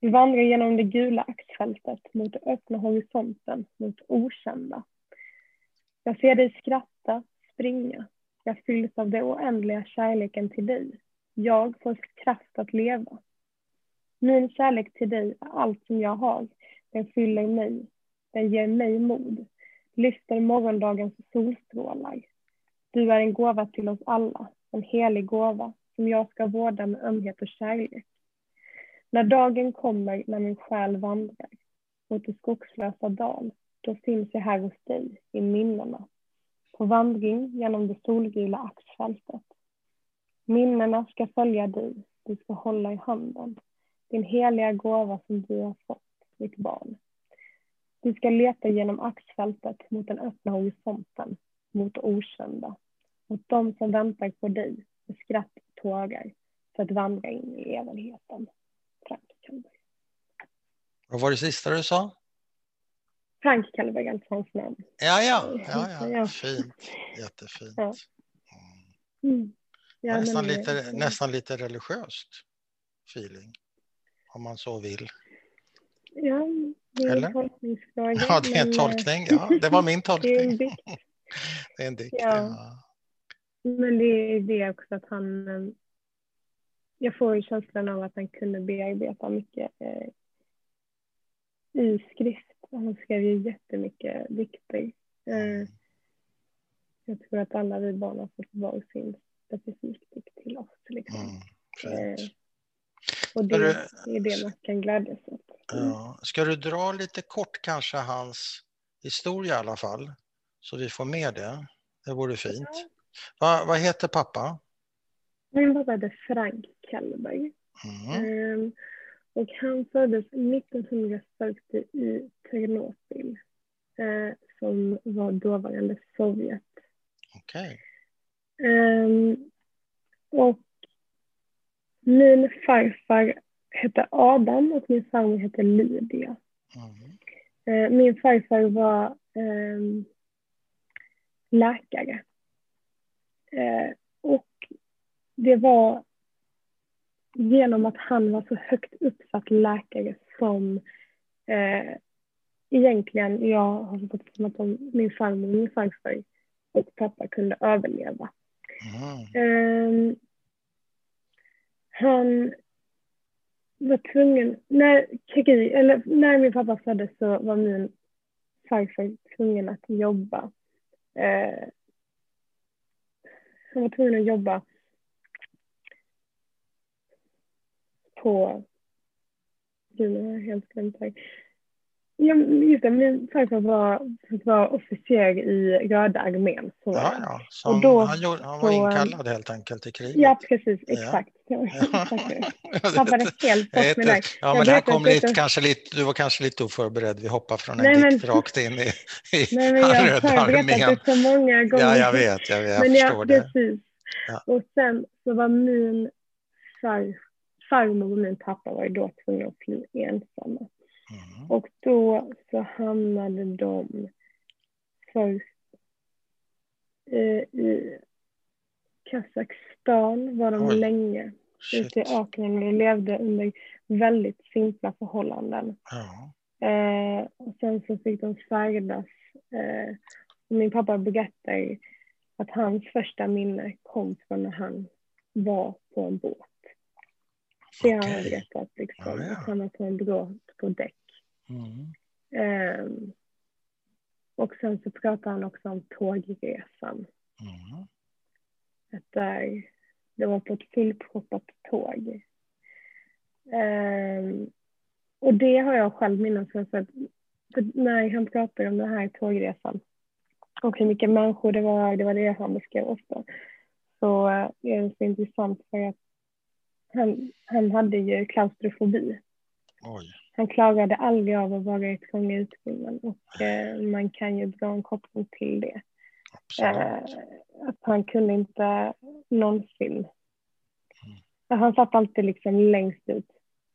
Vi vandrar genom det gula axfältet mot den öppna horisonten, mot okända. Jag ser dig skratta, springa. Jag fylls av den oändliga kärleken till dig. Jag får kraft att leva. Min kärlek till dig är allt som jag har. Den fyller mig. Den ger mig mod. Lyfter morgondagens solstrålar. Du är en gåva till oss alla. En helig gåva som jag ska vårda med ömhet och kärlek. När dagen kommer när min själ vandrar mot det skogslösa dal, då finns jag här hos dig i minnena. På vandring genom det solgula axfältet. Minnena ska följa dig, du ska hålla i handen. Din heliga gåva som du har fått, mitt barn. Du ska leta genom axfältet mot den öppna horisonten, mot okända, mot de som väntar på dig med skratt och tårar för att vandra in i evigheten. Frank Vad var det sista du sa? Frank Kallberg, alltså hans namn. Ja, ja, ja, ja. fint. Jättefint. Ja. Mm. Ja, nästan, lite, nästan lite religiöst feeling, om man så vill. Ja, det är Eller? en tolkningsfråga. Ja, det är en men... tolkning. Ja, det var min tolkning. det är en dikt. det är en dikt, ja. ja. Men det är det också att han... Eh, jag får ju känslan av att han kunde bearbeta mycket eh, i skrift. Han skrev ju jättemycket dikter. Eh, jag tror att alla vi barn har fått varsin specifik dikt till oss. Liksom. Mm, eh, Och det, det är det man kan glädjas åt. Mm. Ja. Ska du dra lite kort kanske hans historia i alla fall? Så vi får med det. Det vore fint. Ja. Va, vad heter pappa? Min pappa heter Frank Kallberg. Mm. Um, och han föddes 1940 i Ternopil uh, som var dåvarande Sovjet. Okej. Okay. Ehm, och min farfar hette Adam och min farmor hette Lydia. Mm. Uh, min farfar var um, läkare. Uh, och det var genom att han var så högt uppsatt läkare som eh, egentligen jag har fått som att de, min farmor min farfar och pappa kunde överleva. Eh, han var tvungen, när, eller när min pappa föddes så var min farfar tvungen att jobba. Eh, han var tvungen att jobba på... Gud, nu har jag helt glömt här. Ja, just det, min farfar var, var officer i Röda armén. Så. Ja, ja. Som, då, han, gjorde, han var så, inkallad helt enkelt i kriget. Ja, precis. Exakt. Ja. Tappade helt bort mig där. Ja, men här kom lite, det... kanske lite, du var kanske lite oförberedd. Vi hoppar från en nej, dikt men, rakt in i, i nej, men Jag har berättat det så många gånger. Ja, jag vet. Jag, jag men förstår jag, det. Precis. Ja. Och sen så var min farfar farmor och min pappa var ju då tvungna att fly ensamma. Mm. Och då så hamnade de först eh, i Kazakstan var de Oj. länge. Ute i öknen och levde under väldigt simpla förhållanden. Ja. Eh, och sen så fick de färdas. Eh, min pappa berättar att hans första minne kom från när han var på en båt. Det har han berättat, liksom, ja, ja. att han har båt på däck. Mm. Um, och sen så pratar han också om tågresan. Mm. Att där, det var på ett fullproppat tåg. Um, och det har jag själv minnen för, för, när han pratar om den här tågresan och hur mycket människor det var, det var det han beskrev ofta, så är det så intressant för att han, han hade ju klaustrofobi. Oj. Han klarade aldrig av att vara i trånga utrymmen och eh, man kan ju dra en koppling till det. Eh, att han kunde inte någonsin... Mm. Han satt alltid liksom längst ut.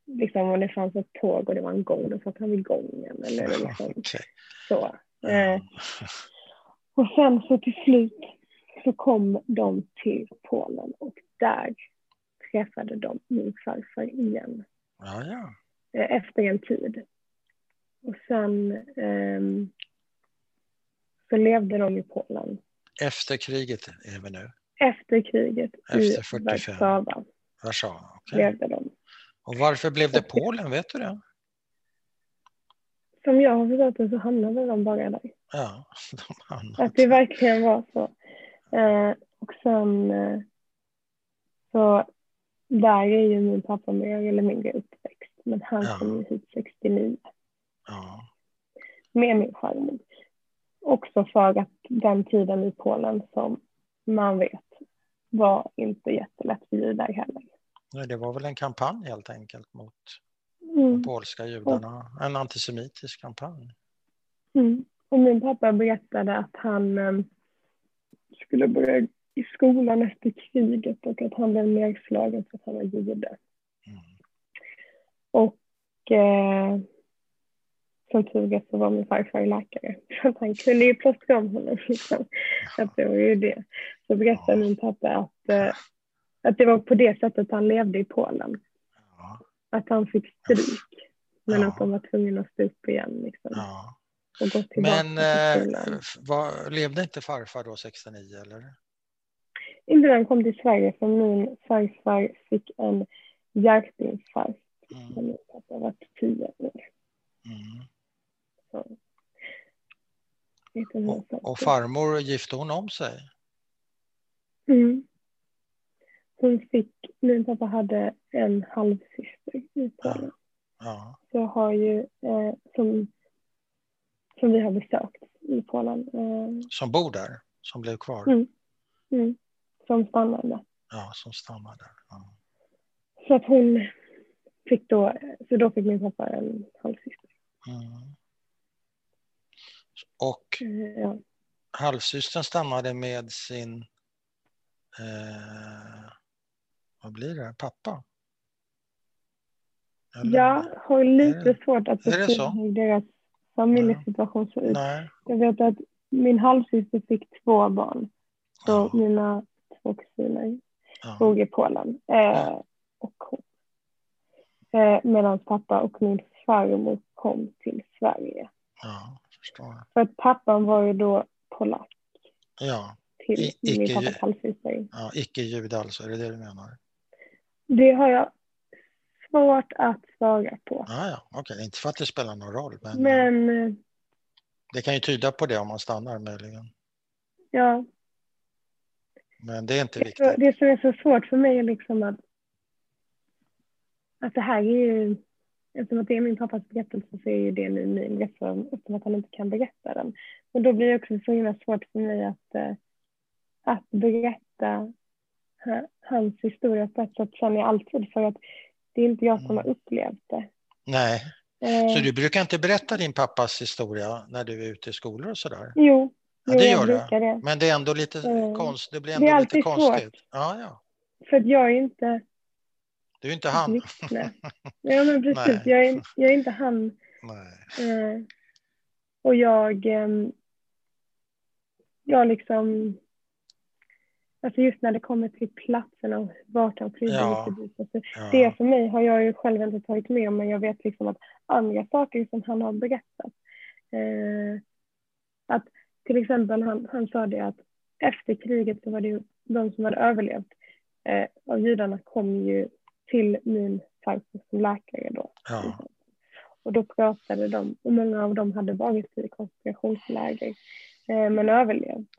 Liksom om det fanns ett tåg och det var en gång, då satt han vid gången. Eller liksom, okay. så. Eh, och sen så till slut så kom de till Polen och där träffade de min farfar igen. Ja, ja. Eh, efter en tid. Och sen um, så levde de i Polen. Efter kriget är vi nu? Efter kriget Efter 45. i Warszawa. Warszawa, okay. levde de. Och varför blev det Polen, vet du det? Som jag har förstått det så hamnade de bara där. Ja, de hamnade. Att det verkligen var så. Eh, och sen eh, så där är ju min pappa mer eller mindre uppväxt. Men han ja. kom ju hit 69. Ja. Med min farmor. Också för att den tiden i Polen som man vet var inte jättelätt för judar heller. Nej, det var väl en kampanj helt enkelt mot mm. de polska judarna. En antisemitisk kampanj. Mm. Och min pappa berättade att han um, skulle börja i skolan efter kriget och att han blev nedslagen för att han var jude. Mm. Och eh, som tur är så var min farfar läkare. Så han kunde ju plåstra om honom. Liksom. Att det var ju det. Så berättade min pappa att, eh, att det var på det sättet han levde i Polen. Ja. Att han fick stryk. Men ja. att de var tvungna att stå upp igen. Liksom. Ja. Men eh, var, levde inte farfar då 69 eller? När han kom till Sverige för min farfar fick en hjärtinfarkt mm. pappa var tio år. Mm. Och, och, farmor, gifte hon om sig? Mm. hon fick, min pappa hade en halvsyster i Polen. Ja. Så jag har ju, eh, som, som vi har besökt i Polen. Eh, Som bor där, som blev kvar. Mm. mm, som stannade. Ja, som stannar där. Ja. Så att hon fick då, så då fick min pappa en halvsyster. Mm. Och Eh, ja. halvsystern stannade med sin, eh, vad blir det, pappa? Eller? Jag har lite Är svårt att beskriva så? hur deras familjesituation såg ut. Nej. Jag vet att min halvsyster fick två barn. Så Ja. mina kusiner Ja. bor i Polen. Eh, och hon. Eh, Medan pappa och min farmor kom till Sverige. ja, förstår. För att pappan var ju då polack Ja, till I- min icke- pappas halvsyster. ja icke-jude alltså, är det det du menar? Det har jag svårt att svara på. Ja, ja, okej, inte för att det spelar någon roll, men, Men eh, det kan ju tyda på det om man stannar möjligen. ja, Men det är inte viktigt. det som är så svårt för mig är liksom att, att det här är ju, eftersom att det är min pappas berättelse så är ju det nu min berättelse eftersom att han inte kan berätta den. Och då blir det också så himla svårt för mig att, eh, att berätta ha- hans historia på ett sätt känner jag alltid för att det är inte jag som har Mm. upplevt det. Nej, Eh, så du brukar inte berätta din pappas historia när du är ute i skolor och sådär? Jo, Ja, det gör det. det. Men det är ändå lite Mm. konst, det blir Det ändå är lite alltid konstigt. svårt. Ja, ja. För jag är inte Du är inte han. vittne. Ja men precis, jag är, jag är inte han. Nej. Eh, och jag, ehm, jag liksom, alltså just när det kommer till platserna och vart han flydde Ja. Alltså, Ja. Det för mig har jag ju själv inte tagit med men jag vet liksom att andra saker som han har berättat. Eh, att till exempel han, han sa det att efter kriget så var det ju de som hade överlevt eh, av judarna kom ju till min farfar som läkare då. Ja. Och då pratade de, och många av dem hade varit i koncentrationsläger eh, men överlevt.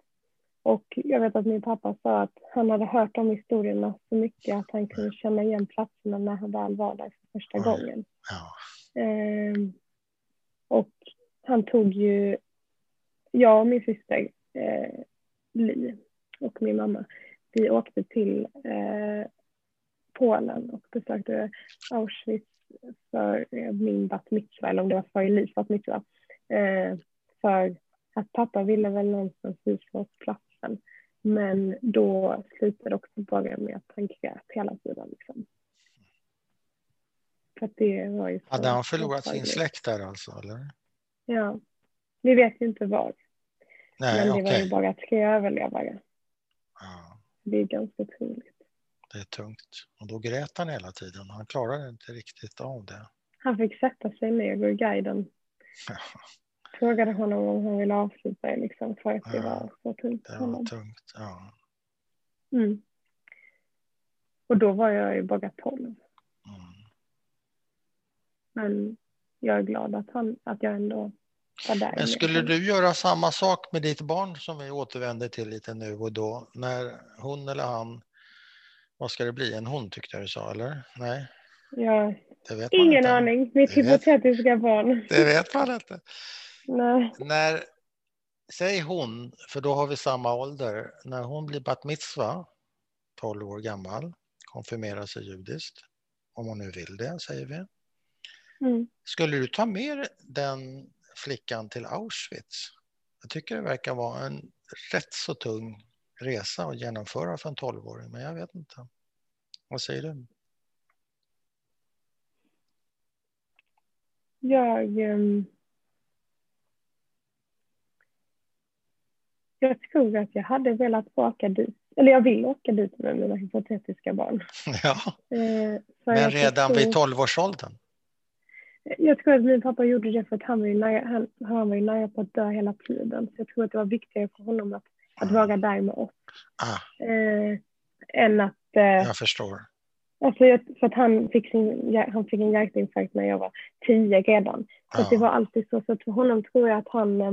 Och jag vet att min pappa sa att han hade hört de historierna så mycket att han kunde känna igen platserna när han väl var där för första gången. Ja. Ehm, och han tog ju, jag och min syster eh, Li och min mamma, vi åkte till eh, Polen och besökte Auschwitz för eh, min bat mitzva, eller om det var för Elis bat mitzva. Eh, för att pappa ville väl någonstans visa oss platsen. Men då slutade också bara med att han grät hela tiden. Liksom. För att det var ju Hade han förlorat sin släkt där alltså? Eller? Ja. Vi vet ju inte var. Nej, men det okej. var ju bara tre överlevare. Ja, Det är ganska troligt. det är tungt. Och då grät han hela tiden. Han klarade inte riktigt av det. Han fick sätta sig ner och guiden Ja, frågade honom om han ville avsluta det liksom, för att det Ja, var så tungt det var honom. tungt. Ja. Mm. Och då var jag ju bara 12. Mm. Men jag är glad att, han, att jag ändå. Men skulle du göra samma sak med ditt barn som vi återvänder till lite nu och då? När hon eller han, vad ska det bli? En hon tyckte jag du sa, eller? Nej, man ingen inte. aning. Mitt hypotetiska barn. Det vet man inte. Nej. När, säg hon, för då har vi samma ålder, när hon blir bat mitzva, 12 år gammal, konfirmerar sig judiskt, om hon nu vill det, säger vi. Mm. Skulle du ta med den flickan till Auschwitz? Jag tycker det verkar vara en rätt så tung resa att genomföra för en 12-åring, men jag vet inte. Vad säger du? Jag... ehm, jag tror att jag hade velat åka dit. Eller jag vill åka dit med mina hypotetiska barn. Ja, Eh, men redan vid 12-årsåldern? Jag tror att min pappa gjorde det för att han var, ju nära, han, han var ju nära på att dö hela tiden. Så jag tror att det var viktigare för honom att, att vara där med oss. Ah, Eh, än att... Eh, jag förstår. alltså, jag- för att han fick, sin, han fick en hjärtinfarkt när jag var tio redan. Så att det var alltid så. Så för honom tror jag att han... eh,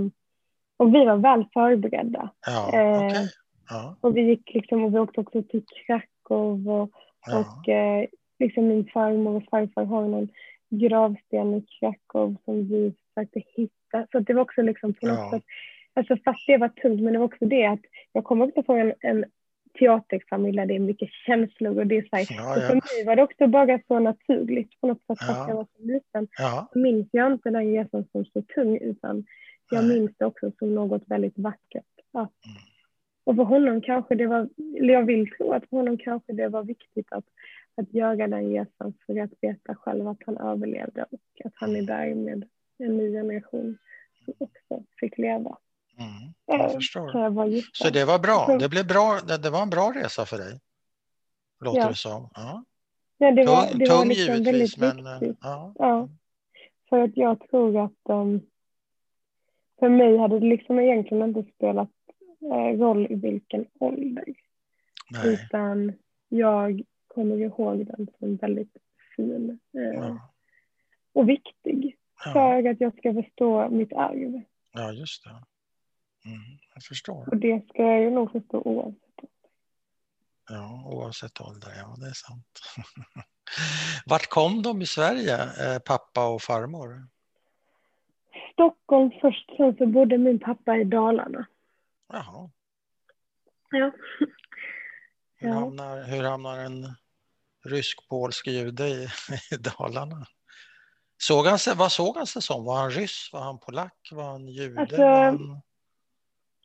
Och vi var väl förberedda. ja eh, okej. Ja. Och vi gick liksom, och vi åkte också till Krakow och, Ja. och eh, liksom min farmor och farfar har någon gravsten i Krakow som vi försökte hitta. Så det var också liksom på något Ja. sätt, alltså fast det var tungt, men det var också det att jag kommer också från en, en teaterfamilj där det är mycket känslor och det är så här, Ja, ja. för mig var det också bara så naturligt på något sätt fast Ja. jag var så liten. Ja. Så minns jag inte den resan som så tung utan jag minns det också som något väldigt vackert. Att, Mm. och för honom kanske det var, eller jag vill tro att för honom kanske det var viktigt att, att göra den resan för att veta själv att han överlevde och att han är där med en ny generation som också fick leva. Mm. Jag Eh, förstår. Så. Så det var bra. Det blev bra. Det, det var en bra resa för dig. Låter Ja. det som. Ja. ja, det var, Tung, det var tung liksom givetvis, men eh, viktigt. ja. Ja. För att jag tror att um, för mig hade det liksom egentligen inte spelat eh, roll i vilken ålder. Nej. Utan jag kommer ihåg den som väldigt fin eh, och viktig. För att jag ska förstå mitt arv. ja, just det. Mm. Jag förstår. Och det ska jag ju nog förstå oavsett. Ja, oavsett ålder. Ja, det är sant. Vart kom de i Sverige, eh, pappa och farmor? Stockholm först, sen så bodde min pappa i Dalarna. Jaha. Ja. Hur, hamnar, hur hamnar en rysk-polsk jude i, i Dalarna? Såg han vad såg han sig som? Var han ryss? Var han polack? Var han jude? Alltså, var han...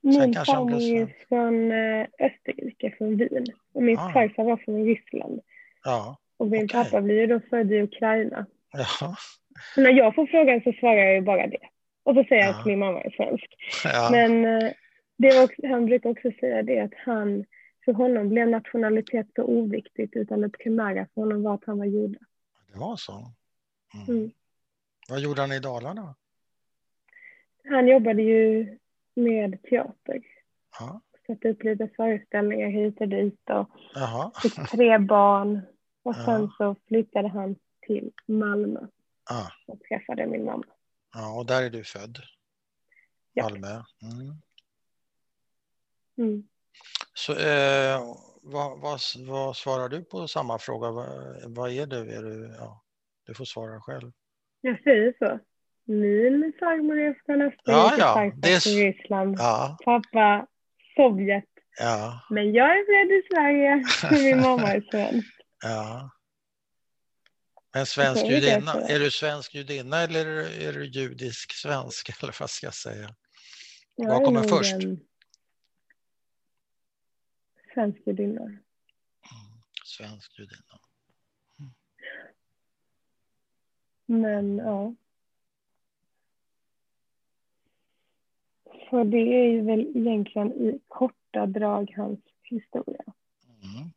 Min kanske han blev är från eh, Österrike, från Wien. Och min Ah. farfar var från Ryssland. Ja, Och min Okej. pappa blir ju då född i Ukraina. ja, Så när jag får frågan så svarar jag ju bara det. Och så säger jag Ja. att min mamma är svensk. ja. Men eh, det var också, han brukar också säga det att han, för honom blev nationalitet så oviktigt utan det primära för honom var att han var jude. det var så. Mm. Mm. Vad gjorde han i Dalarna? Han jobbade ju med teater. Ja. Satte upp lite föreställningar hit och dit och Jaha. fick tre barn. Och Ja. sen så flyttade han till Malmö Ja. och träffade min mamma. ja, och där är du född? Ja. Malmö? Mm. Mm. Så, eh, vad, vad, vad svarar du på samma fråga? Vad, vad är du? Är du, ja, du får svara själv. Jag säger så. Min farmor är från Österrike, Ja, ja, farfar det är från Ryssland, Ja, pappa Sovjet. ja, Men jag är född i Sverige, min mamma är svensk. ja. En svensk judinna, är du svensk judinna eller är du- judisk svensk? Eller vad ska jag säga? Jag Vad kommer först? en Svensk judinna. Mm, Svensk judinna. Men ja. Så det är ju väl egentligen i korta drag hans historia. Mm.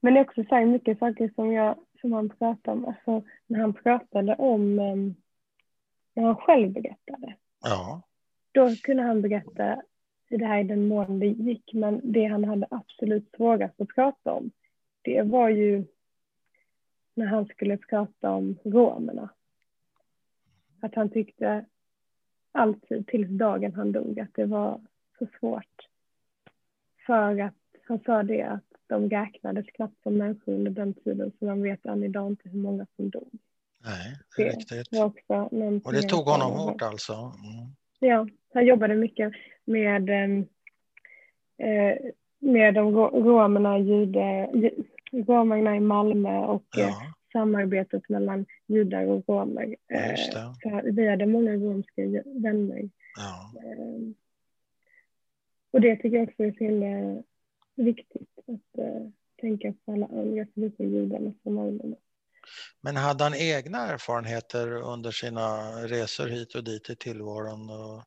Men det är också så här mycket saker som, jag, som han pratade om. Alltså, när han pratade om, em, när han själv berättade. Ja, Då kunde han berätta i det här i den mån det gick. Men det han hade absolut svårast att prata om. Det var ju när han skulle prata om romerna. Att han tyckte alltid tills dagen han dog att det var så svårt. För att han sa det att de räknades knappt som människor under den tiden så man vet än idag inte hur många som dog. nej, det är riktigt. Det Och det tog honom hårt alltså? Mm. Ja, han jobbade mycket med, em, eh, med de ro- romerna, jude, ju- romerna i Malmö och eh, Ja, samarbetet mellan judar och romer. Ja, Eh, det. så vi hade många romska vänner. ja, Eh, och det tycker jag också är så himla viktigt att eh, tänka på alla andra förutom judarna som romerna. Men hade han egna erfarenheter under sina resor hit och dit i tillvaron och, eh,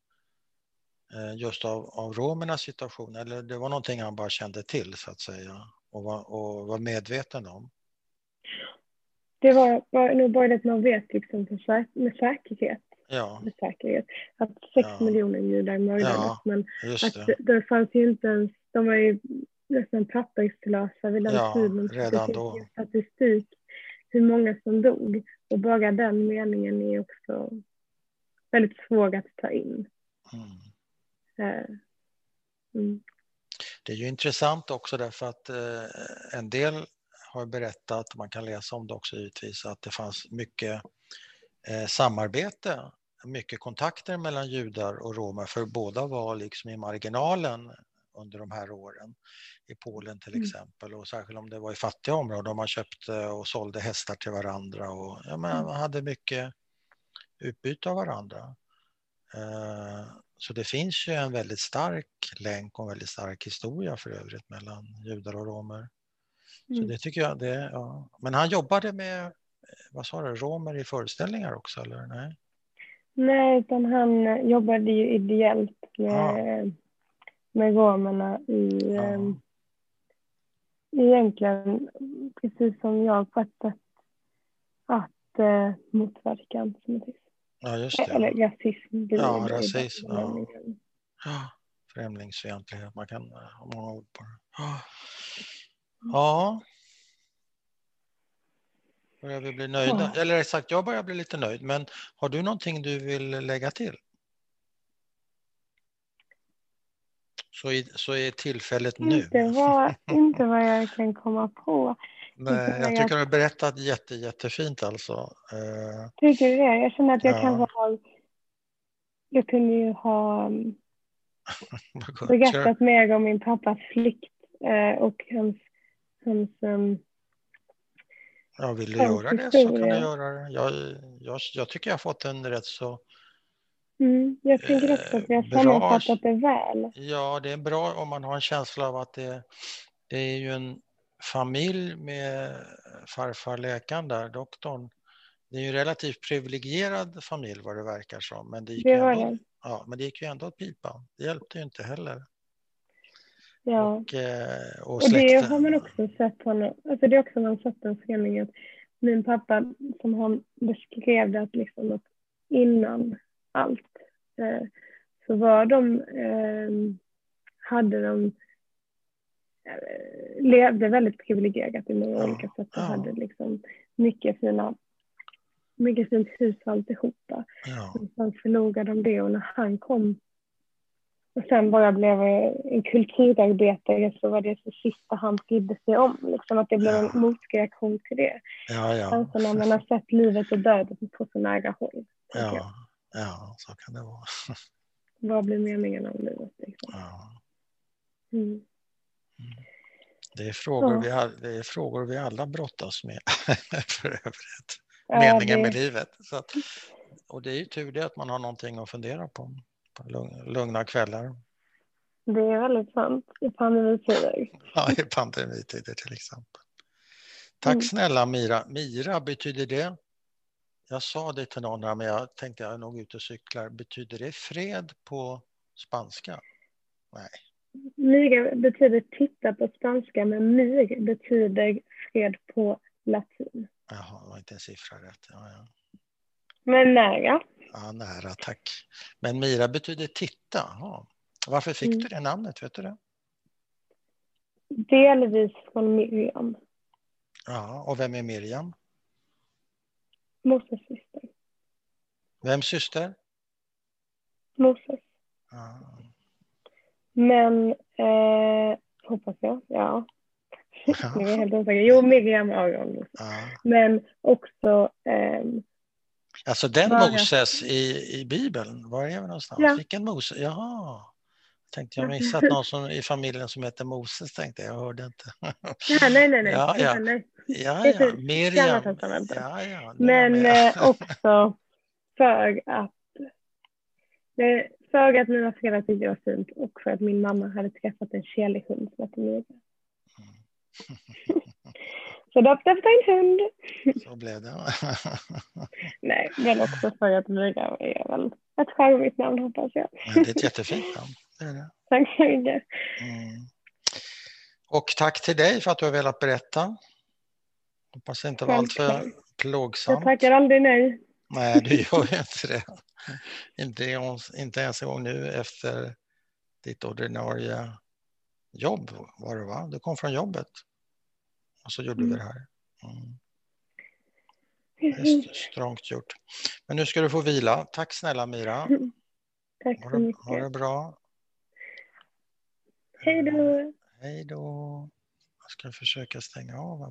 just av, av romernas situation? Eller det var någonting han bara kände till så att säga och var, och var medveten om? Det var, var nog bara det att man vet liksom för med säkerhet, Ja, med säkerhet att sex Ja. miljoner judar mördades. Ja, Men att det. det, fanns ju inte ens, de var ju nästan papperslösa vid den Ja, tiden. Redan då. statistik hur många som dog. Och bara den meningen är också väldigt svår att ta in. Mm. Eh, Mm. Det är ju intressant också därför att eh, en del har berättat, man kan läsa om det också givetvis, att det fanns mycket eh, samarbete, mycket kontakter mellan judar och romer, för båda var liksom i marginalen under de här åren. I Polen till mm. exempel och särskilt om det var i fattiga områden. Man köpte och sålde hästar till varandra och ja, mm. man hade mycket utbyte av varandra. Eh, så det finns ju en väldigt stark länk och en väldigt stark historia för övrigt mellan judar och romer. Så mm. det tycker jag, det, ja. Men han jobbade med, vad sa du, romer i föreställningar också eller? Nej, Nej utan han jobbade ju ideellt med, ja. med romerna i, ja. Ehm, egentligen precis som jag på ett sätt att eh, motverka antisemitism. Ja, just det. Eller rasism. Ja, rasism. Ja. ja. Främlingsfientlighet, man kan ha många ord på det. Ja. ja. Börjar vi bli nöjda? Ja. Eller sagt, jag börjar bli lite nöjd. Men har du någonting du vill lägga till? Så är, så är tillfället nu. Inte vad, inte vad jag kan komma på. Nej, jag tycker du har berättat jätte, jättefint alltså. Uh, tycker du det? Jag känner att jag ja. kanske har... Jag kunde ju ha um, berättat mer om min pappas flykt uh, och hans... hans um, ja, vill du göra det så kan du göra det. Jag, jag, jag tycker jag har fått en rätt så Mm, jag tänker också att vi har sammanfattat det väl. Ja, det är bra om man har en känsla av att det, det är ju en familj med farfar läkaren där, doktorn. Det är ju en relativt privilegierad familj vad det verkar som. Men det gick, det ju, ändå, Ja, men det gick ju ändå åt pipan. Det hjälpte ju inte heller. Ja, och, eh, och, och det har man också sett honom, alltså det är också man sett den föreningen. Min pappa som han beskrev det att liksom att innan allt eh, så var de, eh, hade de levde väldigt privilegierat i många ja. olika sätt och ja. hade liksom mycket fina mycket fint hus och alltihopa. Ja. Sen förlorade de det och när han kom och sen bara blev en kulturarbetare så var det det sista han brydde sig om. Liksom att det blev ja. en motreaktion till det. Ja, ja. Alltså när man har sett livet och döden på så nära håll. Ja, ja så kan det vara. Vad blir meningen av livet? Liksom? Ja. Mm. Det är, frågor ja. vi, det är frågor vi alla brottas med för övrigt. Ja, Meningen det... med livet. Så att, och det är ju tur det att man har någonting att fundera på på lugna kvällar. Det är väldigt sant i pandemitider. Ja, i pandemitider till exempel. Tack mm. snälla Mira. Mira, betyder det, jag sa det till någon men jag tänkte jag är nog ute och cyklar, betyder det fred på spanska? Nej. Myra betyder titta på spanska, men myr betyder fred på latin. Jaha, det var inte en siffra rätt. Ja, ja. Men nära. Ja, nära, tack. Men Mira betyder titta. Ja. Varför fick mm. du det namnet? Vet du det? Delvis från Miriam. Ja, och vem är Miriam? Moses syster. Vems syster? Moses. Ja. Men, eh, hoppas jag, ja. Nu är jag helt osäker. Jo, Miriam Aron. Ja. Men också... Eh, alltså den bara... Moses i, i Bibeln, var är vi någonstans? Ja. Vilken Moses? Jaha. Tänkte jag missat någon som, i familjen som heter Moses, tänkte jag. Jag hörde inte. Ja, nej, nej, nej. Ja, ja. nej. ja, ja. Miriam. Ja, ja. Men eh, också för att det, för att mina föräldrar tyckte det var fint och för att min mamma hade träffat en kärlig hund som hette Mira. Så döpte en hund. Så blev det. Nej, men också för att Mira är väl ett charmigt namn hoppas jag. Det är ett jättefint namn. Det är det. Tack så mycket. Mm. Och tack till dig för att du har velat berätta. Hoppas det inte var alltför plågsamt. Jag tackar aldrig nej. Nej, du gör ju inte det. Inte, inte ens en gång nu efter ditt ordinarie jobb var det va? Du kom från jobbet och så gjorde mm. vi det här. Mm. Det är strångt gjort. Men nu ska du få vila. Tack snälla Mira. Tack så mycket. Ha det bra. Hej då! Hej då! Jag ska försöka stänga av